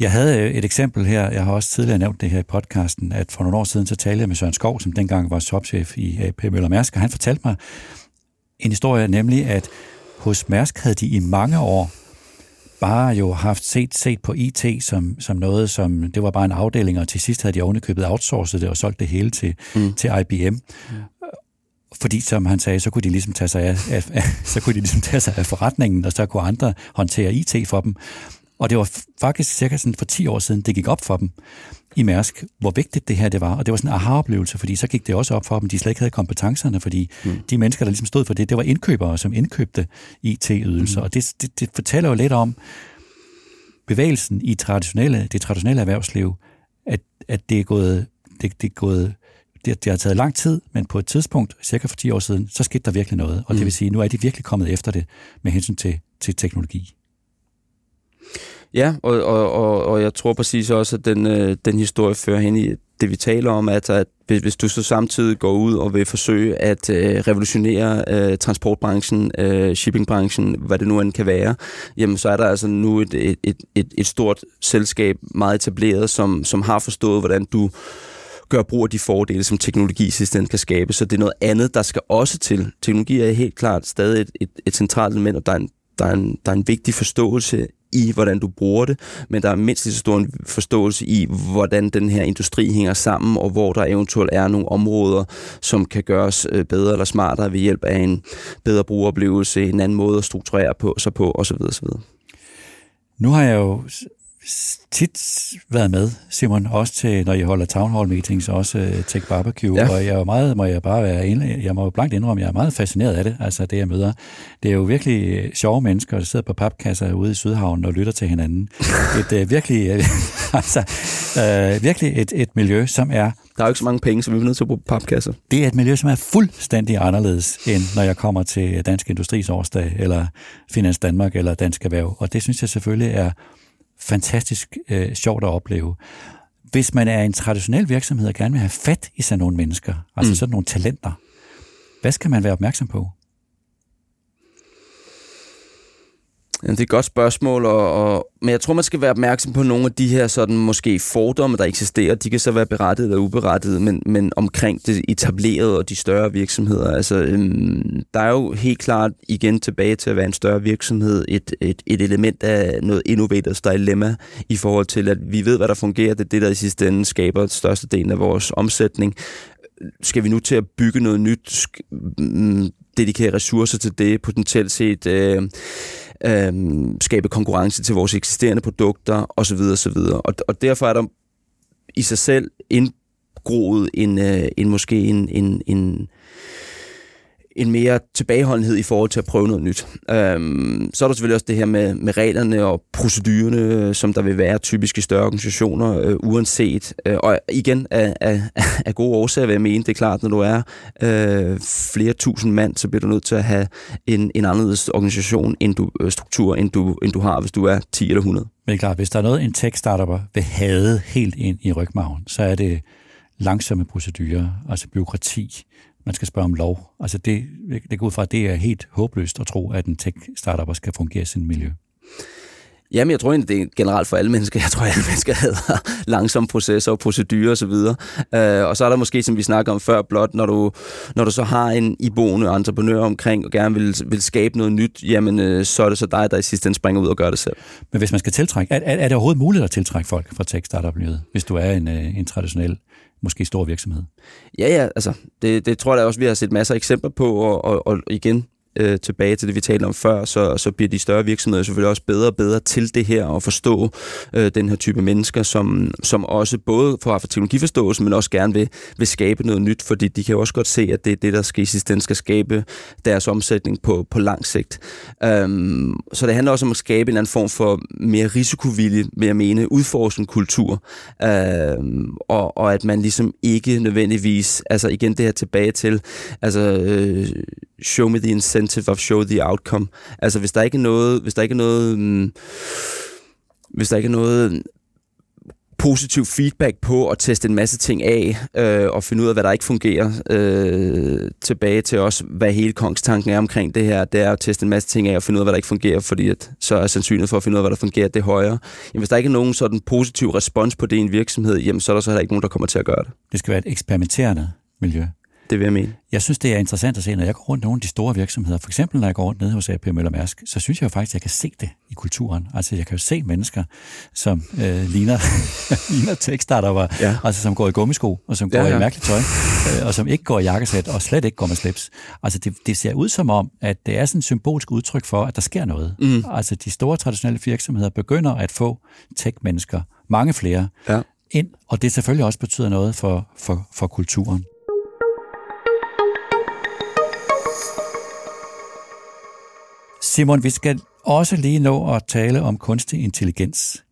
Speaker 1: Jeg havde et eksempel her, jeg har også tidligere nævnt det her i podcasten, at for nogle år siden, så talte jeg med Søren Skov, som dengang var topchef i AP Møller Mærsk, og han fortalte mig en historie, nemlig at hos Mærsk havde de i mange år bare jo haft set, set på IT som, som noget, som det var bare en afdeling, og til sidst havde de ovenikøbet outsourcet det og solgt det hele til, mm. til IBM. Mm. Fordi, som han sagde, så kunne de ligesom tage sig af, af, så kunne de ligesom tage sig af forretningen, og så kunne andre håndtere IT for dem. Og det var faktisk cirka sådan for 10 år siden, det gik op for dem i Mærsk, hvor vigtigt det her det var. Og det var sådan en aha-oplevelse, fordi så gik det også op for dem, de slet ikke havde kompetencerne, fordi mm. de mennesker, der ligesom stod for det, det var indkøbere, som indkøbte IT-ydelser. Mm. Og det, det, det fortæller jo lidt om bevægelsen i traditionelle, det traditionelle erhvervsliv, at, at det er gået, det, det er gået det, det har taget lang tid, men på et tidspunkt, cirka for 10 år siden, så skete der virkelig noget. Og mm. det vil sige, nu er de virkelig kommet efter det med hensyn til, til teknologi.
Speaker 2: Ja, og, og, og, og jeg tror præcis også, at den, øh, den historie fører hen i det, vi taler om, at, at hvis hvis du så samtidig går ud og vil forsøge at øh, revolutionere øh, transportbranchen, øh, shippingbranchen, hvad det nu end kan være, jamen så er der altså nu et, et, et, et, et stort selskab, meget etableret, som, som har forstået, hvordan du gør brug af de fordele, som teknologi i sidste ende kan skabe. Så det er noget andet, der skal også til. Teknologi er helt klart stadig et, et, et centralt element, og der er en der er, en, der er en vigtig forståelse i, hvordan du bruger det, men der er mindst lige så stor en forståelse i, hvordan den her industri hænger sammen, og hvor der eventuelt er nogle områder, som kan gøres øh, bedre eller smartere ved hjælp af en bedre brugeroplevelse, en anden måde at strukturere på, sig på, osv. osv.
Speaker 1: Nu har jeg jo tit været med, Simon, også til, når I holder town hall meetings, også uh, Tech Barbecue, ja. og jeg er meget, må jeg bare være inde, jeg må blankt indrømme, jeg er meget fascineret af det, altså det jeg møder. Det er jo virkelig øh, sjove mennesker, der sidder på papkasser ude i Sydhavnen og lytter til hinanden. Et uh, virkelig, uh, altså, uh, virkelig et, et miljø, som er
Speaker 2: der er jo ikke så mange penge, så vi er nødt til at bruge papkasser.
Speaker 1: Det er et miljø, som er fuldstændig anderledes, end når jeg kommer til Dansk Industris årsdag, eller Finans Danmark, eller Dansk Erhverv. Og det synes jeg selvfølgelig er fantastisk øh, sjovt at opleve. Hvis man er en traditionel virksomhed og gerne vil have fat i sådan nogle mennesker, altså mm. sådan nogle talenter, hvad skal man være opmærksom på?
Speaker 2: Jamen, det er et godt spørgsmål, og, og, men jeg tror, man skal være opmærksom på nogle af de her sådan, måske fordomme, der eksisterer. De kan så være berettiget eller uberettiget, men, men omkring det etablerede og de større virksomheder. Altså, øhm, der er jo helt klart igen tilbage til at være en større virksomhed et, et, et element af noget innovators dilemma i forhold til, at vi ved, hvad der fungerer. Det er det, der i sidste ende skaber største del af vores omsætning skal vi nu til at bygge noget nyt, mm, dedikere ressourcer til det, potentielt set øh, øh, skabe konkurrence til vores eksisterende produkter osv. osv. Og, og derfor er der i sig selv indgroet en, øh, en måske en, en, en en mere tilbageholdenhed i forhold til at prøve noget nyt. Øhm, så er der selvfølgelig også det her med, med reglerne og procedurerne, som der vil være typisk i større organisationer, øh, uanset. Øh, og igen, af, af, af gode årsager vil jeg mene, det er klart, når du er øh, flere tusind mand, så bliver du nødt til at have en, en anderledes organisation, end du, øh, struktur, end du, end du har, hvis du er 10 eller 100.
Speaker 1: Men det er klart, hvis der er noget, en tech-startup vil have helt ind i rygmagen, så er det langsomme procedurer, altså byråkrati, man skal spørge om lov. Altså det, det går ud fra, at det er helt håbløst at tro, at en tech-startup skal fungere i sin miljø.
Speaker 2: Jamen, jeg tror egentlig, det er generelt for alle mennesker. Jeg tror, at alle mennesker hedder langsomme processer og procedurer osv. Og, øh, og så er der måske, som vi snakker om før, blot når du, når du så har en iboende entreprenør omkring og gerne vil, vil skabe noget nyt, jamen øh, så er det så dig, der i sidste ende springer ud og gør det selv.
Speaker 1: Men hvis man skal tiltrække, er, er, er det overhovedet muligt at tiltrække folk fra tech-startup-miljøet, hvis du er en, øh, en traditionel måske stor virksomhed.
Speaker 2: Ja, ja, altså det, det tror jeg også, vi har set masser af eksempler på, og, og, og igen, øh, tilbage til det, vi talte om før, så, så bliver de større virksomheder selvfølgelig også bedre og bedre til det her, og forstå øh, den her type mennesker, som, som også både får for teknologiforståelse, men også gerne vil, vil skabe noget nyt, fordi de kan jo også godt se, at det er det, der skal i sidste ende skal skabe deres omsætning på, på lang sigt. Øhm, så det handler også om at skabe en eller anden form for mere risikovillig, vil jeg mene, udforskende kultur, øhm, og, og at man ligesom ikke nødvendigvis, altså igen det her tilbage til, altså øh, show me the incentive of show the outcome. Altså hvis der ikke er noget, hvis der ikke er noget, mm, hvis der ikke er noget positiv feedback på at teste en masse ting af øh, og finde ud af, hvad der ikke fungerer. Øh, tilbage til også, hvad hele kongstanken er omkring det her, det er at teste en masse ting af og finde ud af, hvad der ikke fungerer, fordi at, så er sandsynligheden for at finde ud af, hvad der fungerer, det er højere. Jamen, hvis der ikke er nogen sådan positiv respons på det i en virksomhed, jamen, så er der så heller ikke nogen, der kommer til at gøre det.
Speaker 1: Det skal være et eksperimenterende miljø.
Speaker 2: Det vil jeg mene.
Speaker 1: Jeg synes, det er interessant at se, når jeg går rundt i nogle af de store virksomheder, for eksempel når jeg går rundt nede hos AP Møller Mærsk, så synes jeg jo faktisk, at jeg kan se det i kulturen. Altså, jeg kan jo se mennesker, som øh, ligner, ligner tekststarter, ja. altså som går i gummisko, og som går ja, ja. i mærkeligt tøj, øh, og som ikke går i jakkesæt, og slet ikke går med slips. Altså, det, det ser ud som om, at det er sådan et symbolsk udtryk for, at der sker noget. Mm. Altså, de store traditionelle virksomheder begynder at få tech-mennesker, mange flere, ja. ind, og det selvfølgelig også betyder noget for, for, for kulturen. Simon, vi skal også lige nå at tale om kunstig intelligens.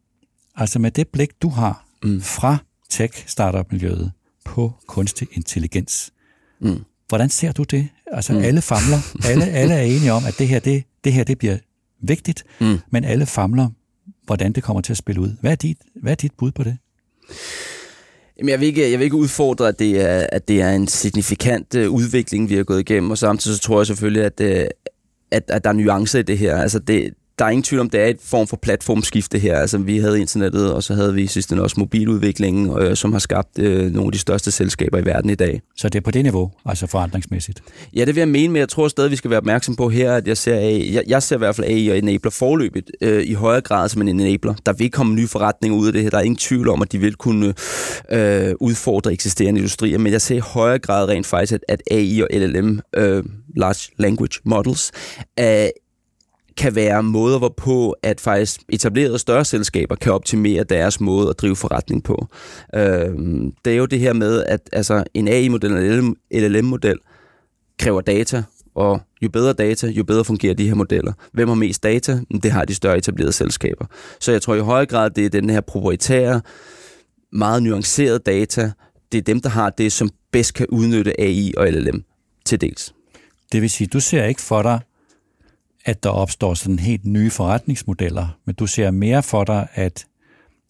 Speaker 1: Altså med det blik, du har mm. fra tech-startup-miljøet på kunstig intelligens. Mm. Hvordan ser du det? Altså mm. alle famler, alle, alle er enige om, at det her, det, det her det bliver vigtigt, mm. men alle famler, hvordan det kommer til at spille ud. Hvad er dit, hvad er dit bud på det?
Speaker 2: Jamen, jeg, vil ikke, jeg vil ikke udfordre, at det er, at det er en signifikant uh, udvikling, vi har gået igennem, og samtidig så tror jeg selvfølgelig, at, uh, at, at der er nuancer i det her. Altså det, der er ingen tvivl om, det er et form for platformskifte her. Altså, vi havde internettet, og så havde vi sidst også mobiludviklingen, øh, som har skabt øh, nogle af de største selskaber i verden i dag.
Speaker 1: Så det er på det niveau, altså forandringsmæssigt?
Speaker 2: Ja, det vil jeg mene, men jeg tror stadig, vi skal være opmærksom på her, at jeg ser, AI, jeg, jeg ser i hvert fald AI og enabler forløbet øh, i højere grad som en enabler. Der vil komme nye forretninger ud af det her. Der er ingen tvivl om, at de vil kunne øh, udfordre eksisterende industrier, men jeg ser i højere grad rent faktisk, at, at AI og LLM, øh, Large Language Models, øh, kan være måder, hvorpå at faktisk etablerede større selskaber kan optimere deres måde at drive forretning på. Øh, det er jo det her med, at altså, en AI-model eller LLM-model kræver data, og jo bedre data, jo bedre fungerer de her modeller. Hvem har mest data? Det har de større etablerede selskaber. Så jeg tror i høj grad, det er den her proprietære, meget nuancerede data, det er dem, der har det, som bedst kan udnytte AI og LLM til dels.
Speaker 1: Det vil sige, du ser ikke for dig, at der opstår sådan helt nye forretningsmodeller, men du ser mere for dig, at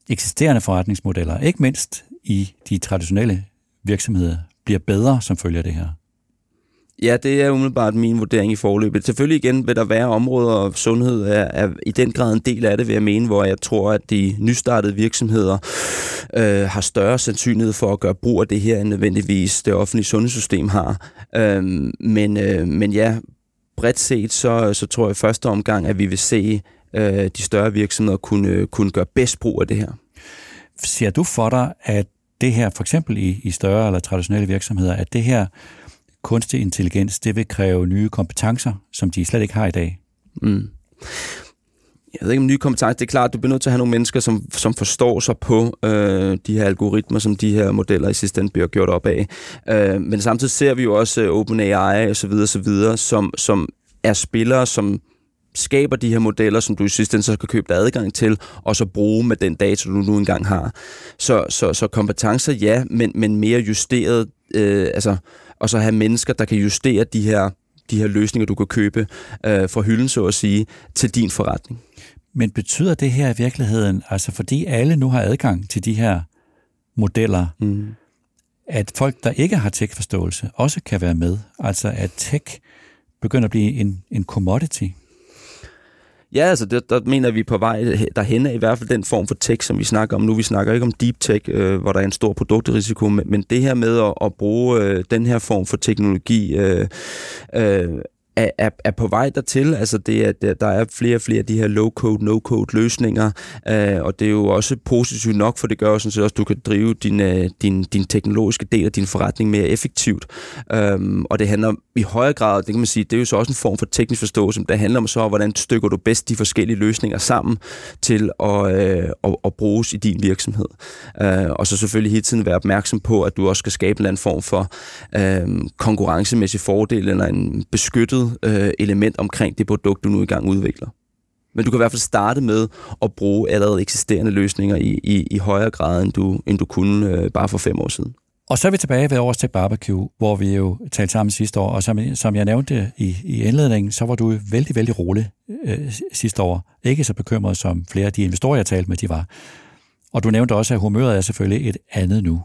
Speaker 1: eksisterende forretningsmodeller, ikke mindst i de traditionelle virksomheder, bliver bedre som følger det her.
Speaker 2: Ja, det er umiddelbart min vurdering i forløbet. Selvfølgelig igen vil der være områder, og sundhed er, er i den grad en del af det, vil jeg mene, hvor jeg tror, at de nystartede virksomheder øh, har større sandsynlighed for at gøre brug af det her, end nødvendigvis det offentlige sundhedssystem har. Øh, men, øh, men ja, bredt set, så, så tror jeg i første omgang, at vi vil se øh, de større virksomheder kunne, kunne gøre bedst brug af det her.
Speaker 1: Ser du for dig, at det her, for eksempel i, i større eller traditionelle virksomheder, at det her kunstig intelligens, det vil kræve nye kompetencer, som de slet ikke har i dag? Mm.
Speaker 2: jeg ved ikke om nye kompetencer, det er klart, du bliver nødt til at have nogle mennesker, som, som forstår sig på øh, de her algoritmer, som de her modeller i sidste ende bliver gjort op af. Øh, men samtidig ser vi jo også uh, OpenAI og så videre, så videre, som, som er spillere, som skaber de her modeller, som du i sidste ende så skal købe dig adgang til, og så bruge med den data, du nu engang har. Så, så, så kompetencer, ja, men, men mere justeret, øh, altså, og så have mennesker, der kan justere de her, de her løsninger, du kan købe øh, fra hylden, så at sige, til din forretning.
Speaker 1: Men betyder det her i virkeligheden, altså fordi alle nu har adgang til de her modeller, mm. at folk, der ikke har tech-forståelse, også kan være med? Altså at tech begynder at blive en, en commodity?
Speaker 2: Ja, altså det, der mener vi på vej derhen af i hvert fald den form for tech, som vi snakker om nu. Vi snakker ikke om deep tech, øh, hvor der er en stor produktrisiko, men, men det her med at, at bruge øh, den her form for teknologi øh, øh, er, er, er på vej dertil. Altså det at der er flere og flere af de her low-code, no-code løsninger, øh, og det er jo også positivt nok, for det gør sådan set også, at du kan drive din, øh, din, din teknologiske del af din forretning mere effektivt. Øhm, og det handler i højere grad, det kan man sige, det er jo så også en form for teknisk forståelse, men det handler om så, hvordan stykker du bedst de forskellige løsninger sammen til at, øh, at, at bruges i din virksomhed. Øh, og så selvfølgelig hele tiden være opmærksom på, at du også skal skabe en eller anden form for øh, konkurrencemæssig fordel eller en beskyttet øh, element omkring det produkt, du nu i gang udvikler. Men du kan i hvert fald starte med at bruge allerede eksisterende løsninger i, i, i højere grad, end du, end du kunne øh, bare for fem år siden.
Speaker 1: Og så er vi tilbage ved Års til Barbecue, hvor vi jo talte sammen sidste år, og som, som jeg nævnte i, i indledningen, så var du vældig, vældig rolig øh, sidste år. Ikke så bekymret, som flere af de investorer, jeg talte med, de var. Og du nævnte også, at humøret er selvfølgelig et andet nu.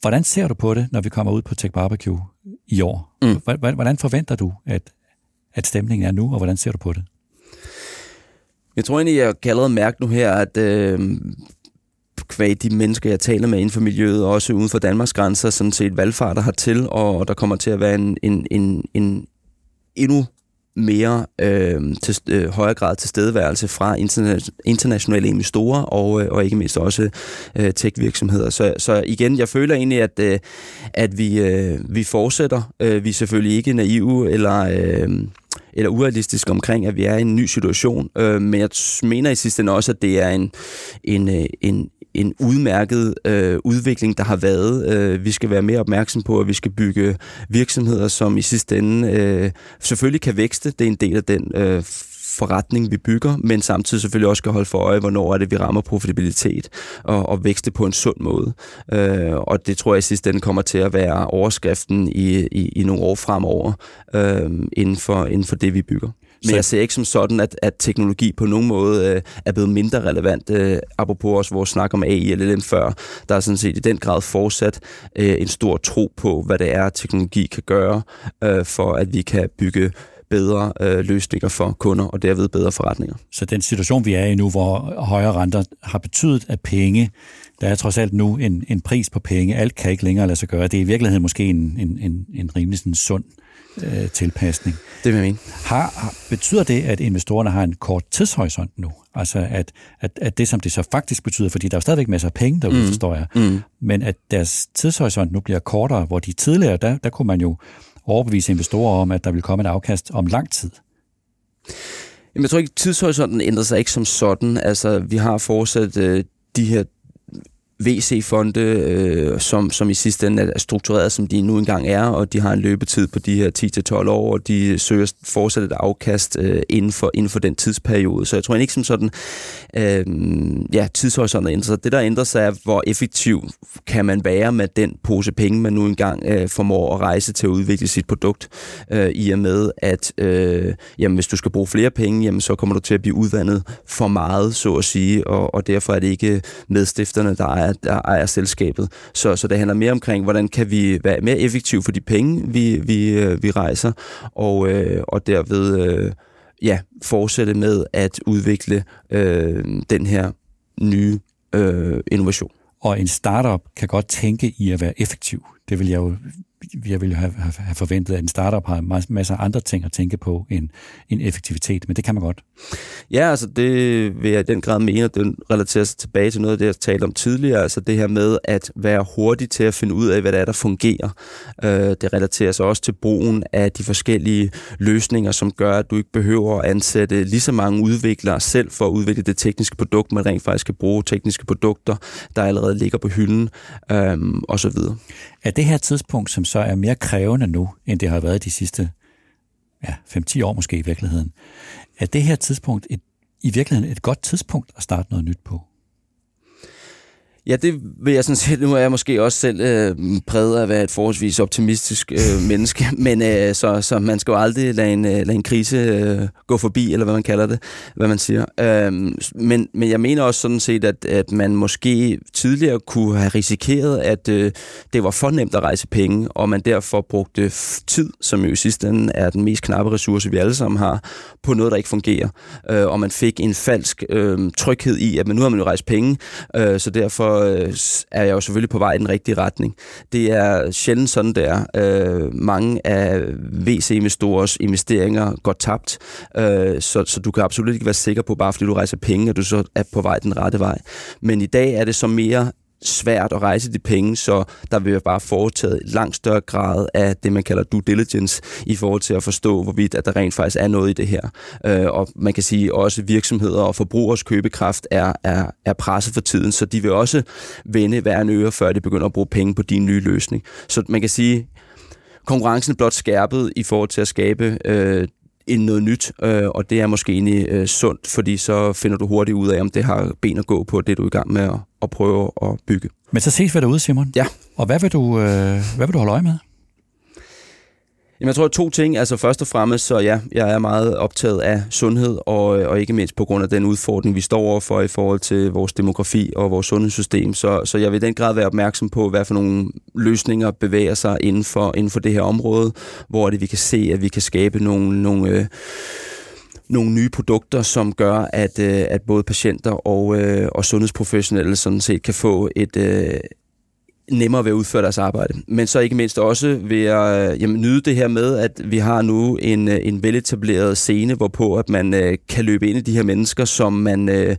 Speaker 1: Hvordan ser du på det, når vi kommer ud på Tech Barbecue i år? Mm. Hvordan forventer du, at, at stemningen er nu, og hvordan ser du på det?
Speaker 2: Jeg tror egentlig, jeg kan allerede mærke nu her, at øh, kvæg de mennesker, jeg taler med inden for miljøet, også uden for Danmarks grænser, sådan set valgfarter hertil, og der kommer til at være en, en, en, en endnu mere øh, til øh, højere grad tilstedeværelse fra interna- internationale investorer og, øh, og ikke mindst også øh, tech-virksomheder. Så, så igen, jeg føler egentlig, at, øh, at vi, øh, vi fortsætter. Øh, vi er selvfølgelig ikke naive eller... Øh, eller urealistisk omkring, at vi er i en ny situation. Øh, men jeg mener i sidste ende også, at det er en, en, øh, en, en udmærket øh, udvikling, der har været. Øh, vi skal være mere opmærksom på, at vi skal bygge virksomheder, som i sidste ende øh, selvfølgelig kan vækste. Det er en del af den øh, forretning, vi bygger, men samtidig selvfølgelig også skal holde for øje, hvornår er det, vi rammer profitabilitet og, og vækste på en sund måde. Øh, og det tror jeg i sidste ende kommer til at være overskriften i, i, i nogle år fremover øh, inden, for, inden for det, vi bygger. Men jeg ser ikke som sådan, at, at teknologi på nogen måde øh, er blevet mindre relevant. Øh, apropos også vores snak om AI eller LLM før, der er sådan set i den grad fortsat øh, en stor tro på, hvad det er, teknologi kan gøre, øh, for at vi kan bygge bedre øh, løsninger for kunder og derved bedre forretninger.
Speaker 1: Så den situation, vi er i nu, hvor højere renter har betydet, at penge, der er trods alt nu en, en pris på penge, alt kan ikke længere lade sig gøre. Det er i virkeligheden måske en, en, en, en rimelig sådan sund øh, tilpasning.
Speaker 2: Det vil jeg mene.
Speaker 1: Har, betyder det, at investorerne har en kort tidshorisont nu? Altså at, at, at det, som det så faktisk betyder, fordi der er jo stadigvæk masser af penge derude, mm. forstår jeg, mm. men at deres tidshorisont nu bliver kortere, hvor de tidligere, der, der kunne man jo overbevise investorer om, at der vil komme et afkast om lang tid?
Speaker 2: Jamen, jeg tror ikke, tidshorisonten ændrer sig ikke som sådan. Altså, vi har fortsat øh, de her VC-fonde, øh, som, som i sidste ende er struktureret, som de nu engang er, og de har en løbetid på de her 10-12 år, og de søger fortsat et afkast øh, inden, for, inden for den tidsperiode. Så jeg tror ikke som sådan, øh, ja, tidshorisonten ændrer sig. Det, der ændrer sig, er, hvor effektiv kan man være med den pose penge, man nu engang øh, formår at rejse til at udvikle sit produkt, øh, i og med, at øh, jamen, hvis du skal bruge flere penge, jamen, så kommer du til at blive udvandet for meget, så at sige, og, og derfor er det ikke medstifterne, der er ejer, der ejer selskabet. Så, så det handler mere omkring, hvordan kan vi være mere effektive for de penge, vi, vi, øh, vi rejser, og, øh, og derved øh, ja, fortsætte med at udvikle øh, den her nye øh, innovation.
Speaker 1: Og en startup kan godt tænke i at være effektiv. Det vil jeg jo jeg ville have, have forventet, at en startup har masser af andre ting at tænke på end, end effektivitet, men det kan man godt.
Speaker 2: Ja, altså det vil jeg i den grad mene, at det relaterer sig tilbage til noget af det, jeg talte om tidligere, altså det her med at være hurtig til at finde ud af, hvad der er, der fungerer. Øh, det relaterer sig også til brugen af de forskellige løsninger, som gør, at du ikke behøver at ansætte lige så mange udviklere selv for at udvikle det tekniske produkt, man rent faktisk kan bruge tekniske produkter, der allerede ligger på hylden, øh, osv
Speaker 1: at det her tidspunkt, som så er mere krævende nu, end det har været de sidste ja, 5-10 år måske i virkeligheden, er det her tidspunkt et, i virkeligheden et godt tidspunkt at starte noget nyt på?
Speaker 2: Ja, det vil jeg sådan set. Nu er jeg måske også selv øh, præget af at være et forholdsvis optimistisk øh, menneske, men øh, så, så man skal jo aldrig lade en, øh, lade en krise øh, gå forbi, eller hvad man kalder det, hvad man siger. Øh, men, men jeg mener også sådan set, at, at man måske tidligere kunne have risikeret, at øh, det var for nemt at rejse penge, og man derfor brugte tid, som jo i sidste ende er den mest knappe ressource, vi alle sammen har, på noget, der ikke fungerer. Øh, og man fik en falsk øh, tryghed i, at men nu har man jo rejst penge, øh, så derfor øh, er jeg jo selvfølgelig på vej i den rigtige retning. Det er sjældent sådan, det er. Øh, mange af VC-investorers investeringer går tabt, øh, så, så du kan absolut ikke være sikker på, bare fordi du rejser penge, at du så er på vej den rette vej. Men i dag er det så mere svært at rejse de penge, så der vil bare foretaget langt større grad af det, man kalder due diligence, i forhold til at forstå, hvorvidt at der rent faktisk er noget i det her. Øh, og man kan sige også, virksomheder og forbrugers købekraft er, er, er presset for tiden, så de vil også vende hver en øre, før de begynder at bruge penge på din nye løsning. Så man kan sige, konkurrencen er blot skærpet i forhold til at skabe øh, end noget nyt, øh, og det er måske egentlig øh, sundt, fordi så finder du hurtigt ud af, om det har ben at gå på, det du er i gang med at, at prøve at bygge.
Speaker 1: Men så ses vi derude, Simon.
Speaker 2: Ja.
Speaker 1: Og hvad vil du, øh, hvad vil du holde øje med?
Speaker 2: Jamen, jeg tror to ting. Altså først og fremmest, så ja, jeg er meget optaget af sundhed, og, øh, og ikke mindst på grund af den udfordring, vi står overfor i forhold til vores demografi og vores sundhedssystem. Så, så jeg vil i den grad være opmærksom på, hvad for nogle løsninger bevæger sig inden for, inden for det her område, hvor det vi kan se, at vi kan skabe nogle, nogle øh, nogle nye produkter, som gør, at, øh, at både patienter og, øh, og sundhedsprofessionelle sådan set kan få et, øh, nemmere ved at udføre deres arbejde. Men så ikke mindst også ved at øh, jamen, nyde det her med, at vi har nu en, øh, en veletableret scene, hvorpå at man øh, kan løbe ind i de her mennesker, som man øh,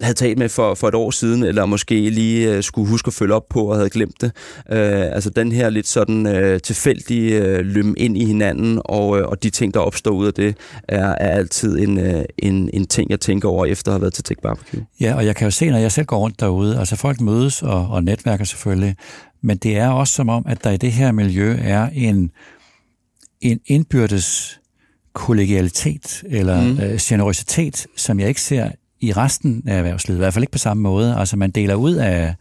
Speaker 2: havde talt med for, for et år siden, eller måske lige uh, skulle huske at følge op på og havde glemt det. Uh, altså den her lidt sådan uh, tilfældige uh, løm ind i hinanden, og, uh, og de ting, der opstår ud af det, er, er altid en, uh, en, en ting, jeg tænker over efter at have været til Tech Barbecue.
Speaker 1: Ja, og jeg kan jo se, når jeg selv går rundt derude, altså folk mødes og, og netværker selvfølgelig, men det er også som om, at der i det her miljø er en, en indbyrdes kollegialitet eller mm. øh, generositet, som jeg ikke ser i resten af erhvervslivet, i hvert fald ikke på samme måde. Altså man deler ud af,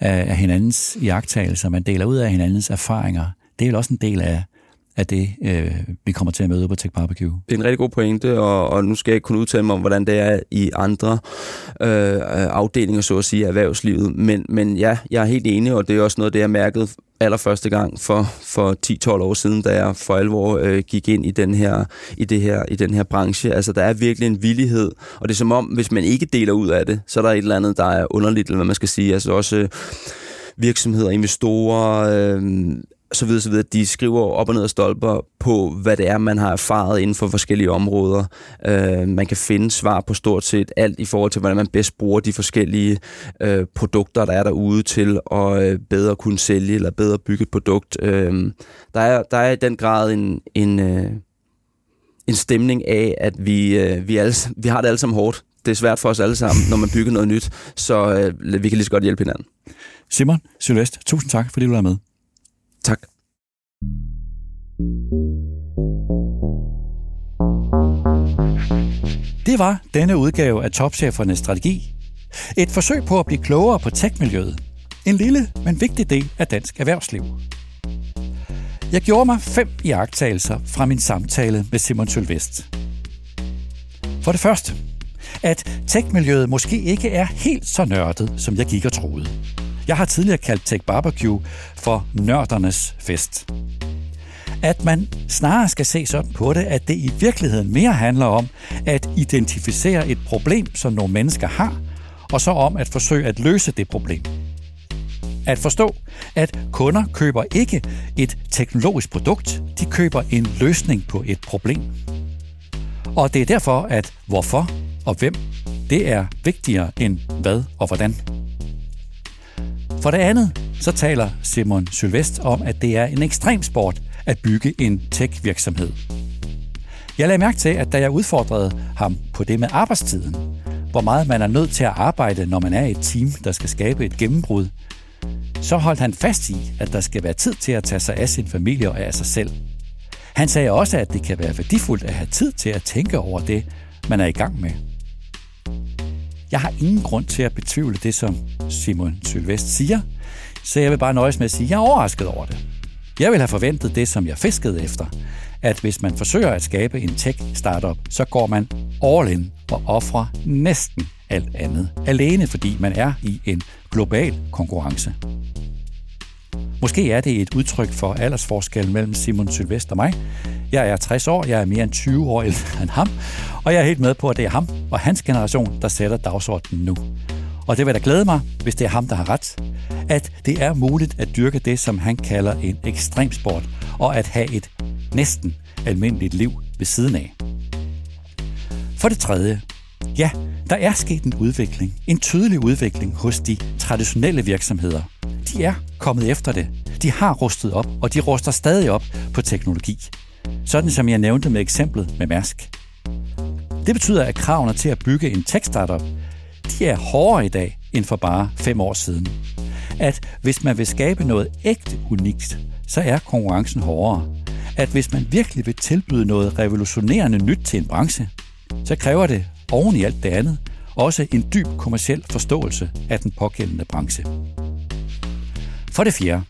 Speaker 1: af, hinandens iagttagelser, man deler ud af hinandens erfaringer. Det er jo også en del af, af det, øh, vi kommer til at møde på Tech Barbecue.
Speaker 2: Det er en rigtig god pointe, og, og nu skal jeg ikke kunne udtale mig om, hvordan det er i andre øh, afdelinger, så at sige, af erhvervslivet. Men, men ja, jeg er helt enig, og det er også noget, det jeg mærket allerførste gang for, for 10-12 år siden, da jeg for alvor øh, gik ind i den, her, i, det her, i den her branche. Altså, der er virkelig en villighed, og det er som om, hvis man ikke deler ud af det, så er der et eller andet, der er underligt, eller hvad man skal sige. Altså også øh, virksomheder, investorer, øh, så videre, så videre, de skriver op og ned af stolper på, hvad det er, man har erfaret inden for forskellige områder. Øh, man kan finde svar på stort set alt i forhold til, hvordan man bedst bruger de forskellige øh, produkter, der er derude til at øh, bedre kunne sælge eller bedre bygge et produkt. Øh, der, er, der er i den grad en, en, øh, en stemning af, at vi, øh, vi, alle, vi har det alle sammen hårdt. Det er svært for os alle sammen, når man bygger noget nyt, så øh, vi kan lige så godt hjælpe hinanden.
Speaker 1: Simon Sylvest, tusind tak, fordi du er med.
Speaker 2: Tak.
Speaker 1: Det var denne udgave af Topchefernes Strategi. Et forsøg på at blive klogere på tech-miljøet. En lille, men vigtig del af dansk erhvervsliv. Jeg gjorde mig fem iagttagelser fra min samtale med Simon Sylvest. For det første, at tech-miljøet måske ikke er helt så nørdet, som jeg gik og troede. Jeg har tidligere kaldt Tech Barbecue for nørdernes fest. At man snarere skal se sådan på det, at det i virkeligheden mere handler om at identificere et problem, som nogle mennesker har, og så om at forsøge at løse det problem. at forstå, at kunder køber ikke et teknologisk produkt, de køber en løsning på et problem. Og det er derfor, at hvorfor og hvem, det er vigtigere end hvad og hvordan. For det andet, så taler Simon Sylvest om, at det er en ekstrem sport at bygge en tech-virksomhed. Jeg lagde mærke til, at da jeg udfordrede ham på det med arbejdstiden, hvor meget man er nødt til at arbejde, når man er et team, der skal skabe et gennembrud, så holdt han fast i, at der skal være tid til at tage sig af sin familie og af sig selv. Han sagde også, at det kan være værdifuldt at have tid til at tænke over det, man er i gang med. Jeg har ingen grund til at betvivle det, som Simon Sylvest siger, så jeg vil bare nøjes med at sige, at jeg er overrasket over det. Jeg vil have forventet det, som jeg fiskede efter, at hvis man forsøger at skabe en tech-startup, så går man all in og offrer næsten alt andet, alene fordi man er i en global konkurrence. Måske er det et udtryk for aldersforskellen mellem Simon Sylvester og mig. Jeg er 60 år, jeg er mere end 20 år ældre end ham, og jeg er helt med på, at det er ham og hans generation, der sætter dagsordenen nu. Og det vil da glæde mig, hvis det er ham, der har ret, at det er muligt at dyrke det, som han kalder en ekstremsport, og at have et næsten almindeligt liv ved siden af. For det tredje, ja, der er sket en udvikling, en tydelig udvikling hos de traditionelle virksomheder. De er kommet efter det. De har rustet op, og de ruster stadig op på teknologi. Sådan som jeg nævnte med eksemplet med Mærsk. Det betyder, at kravene til at bygge en tech-startup, de er hårdere i dag end for bare fem år siden. At hvis man vil skabe noget ægte unikt, så er konkurrencen hårdere. At hvis man virkelig vil tilbyde noget revolutionerende nyt til en branche, så kræver det oven i alt det andet også en dyb kommersiel forståelse af den pågældende branche. For det fjerde,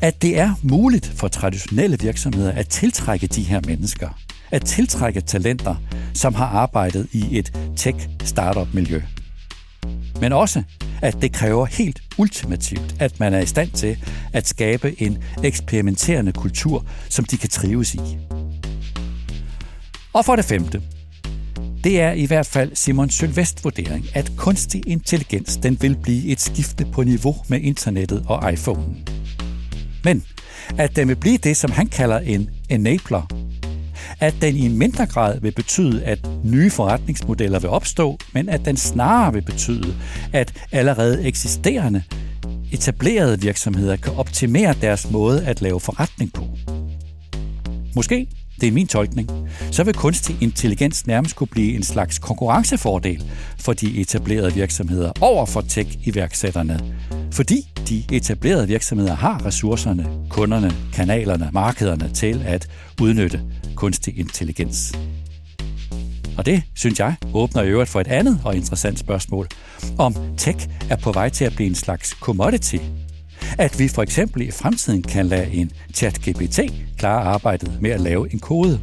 Speaker 1: at det er muligt for traditionelle virksomheder at tiltrække de her mennesker, at tiltrække talenter, som har arbejdet i et tech-startup-miljø. Men også, at det kræver helt ultimativt, at man er i stand til at skabe en eksperimenterende kultur, som de kan trives i. Og for det femte, det er i hvert fald Simon Sylvest vurdering, at kunstig intelligens den vil blive et skifte på niveau med internettet og iPhone. Men at den vil blive det, som han kalder en enabler, at den i mindre grad vil betyde, at nye forretningsmodeller vil opstå, men at den snarere vil betyde, at allerede eksisterende etablerede virksomheder kan optimere deres måde at lave forretning på. Måske det er min tolkning, så vil kunstig intelligens nærmest kunne blive en slags konkurrencefordel for de etablerede virksomheder over for tech-iværksætterne, fordi de etablerede virksomheder har ressourcerne, kunderne, kanalerne, markederne til at udnytte kunstig intelligens. Og det, synes jeg, åbner i øvrigt for et andet og interessant spørgsmål, om tech er på vej til at blive en slags commodity, at vi for eksempel i fremtiden kan lade en chat-GPT klare arbejdet med at lave en kode.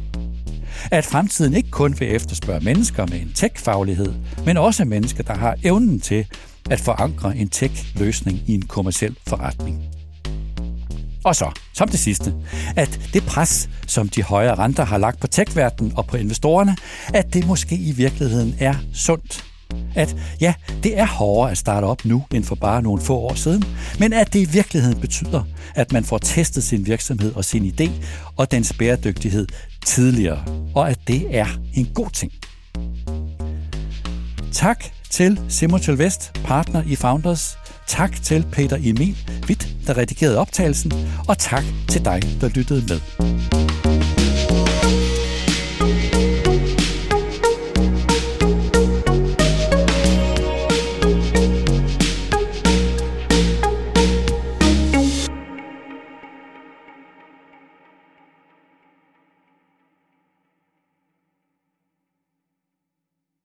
Speaker 1: At fremtiden ikke kun vil efterspørge mennesker med en tech-faglighed, men også mennesker, der har evnen til at forankre en tech-løsning i en kommersiel forretning. Og så, som det sidste, at det pres, som de højere renter har lagt på tech og på investorerne, at det måske i virkeligheden er sundt at ja, det er hårdere at starte op nu end for bare nogle få år siden, men at det i virkeligheden betyder, at man får testet sin virksomhed og sin idé og dens bæredygtighed tidligere, og at det er en god ting. Tak til Simon Vest, partner i Founders. Tak til Peter Emil Witt, der redigerede optagelsen, og tak til dig, der lyttede med.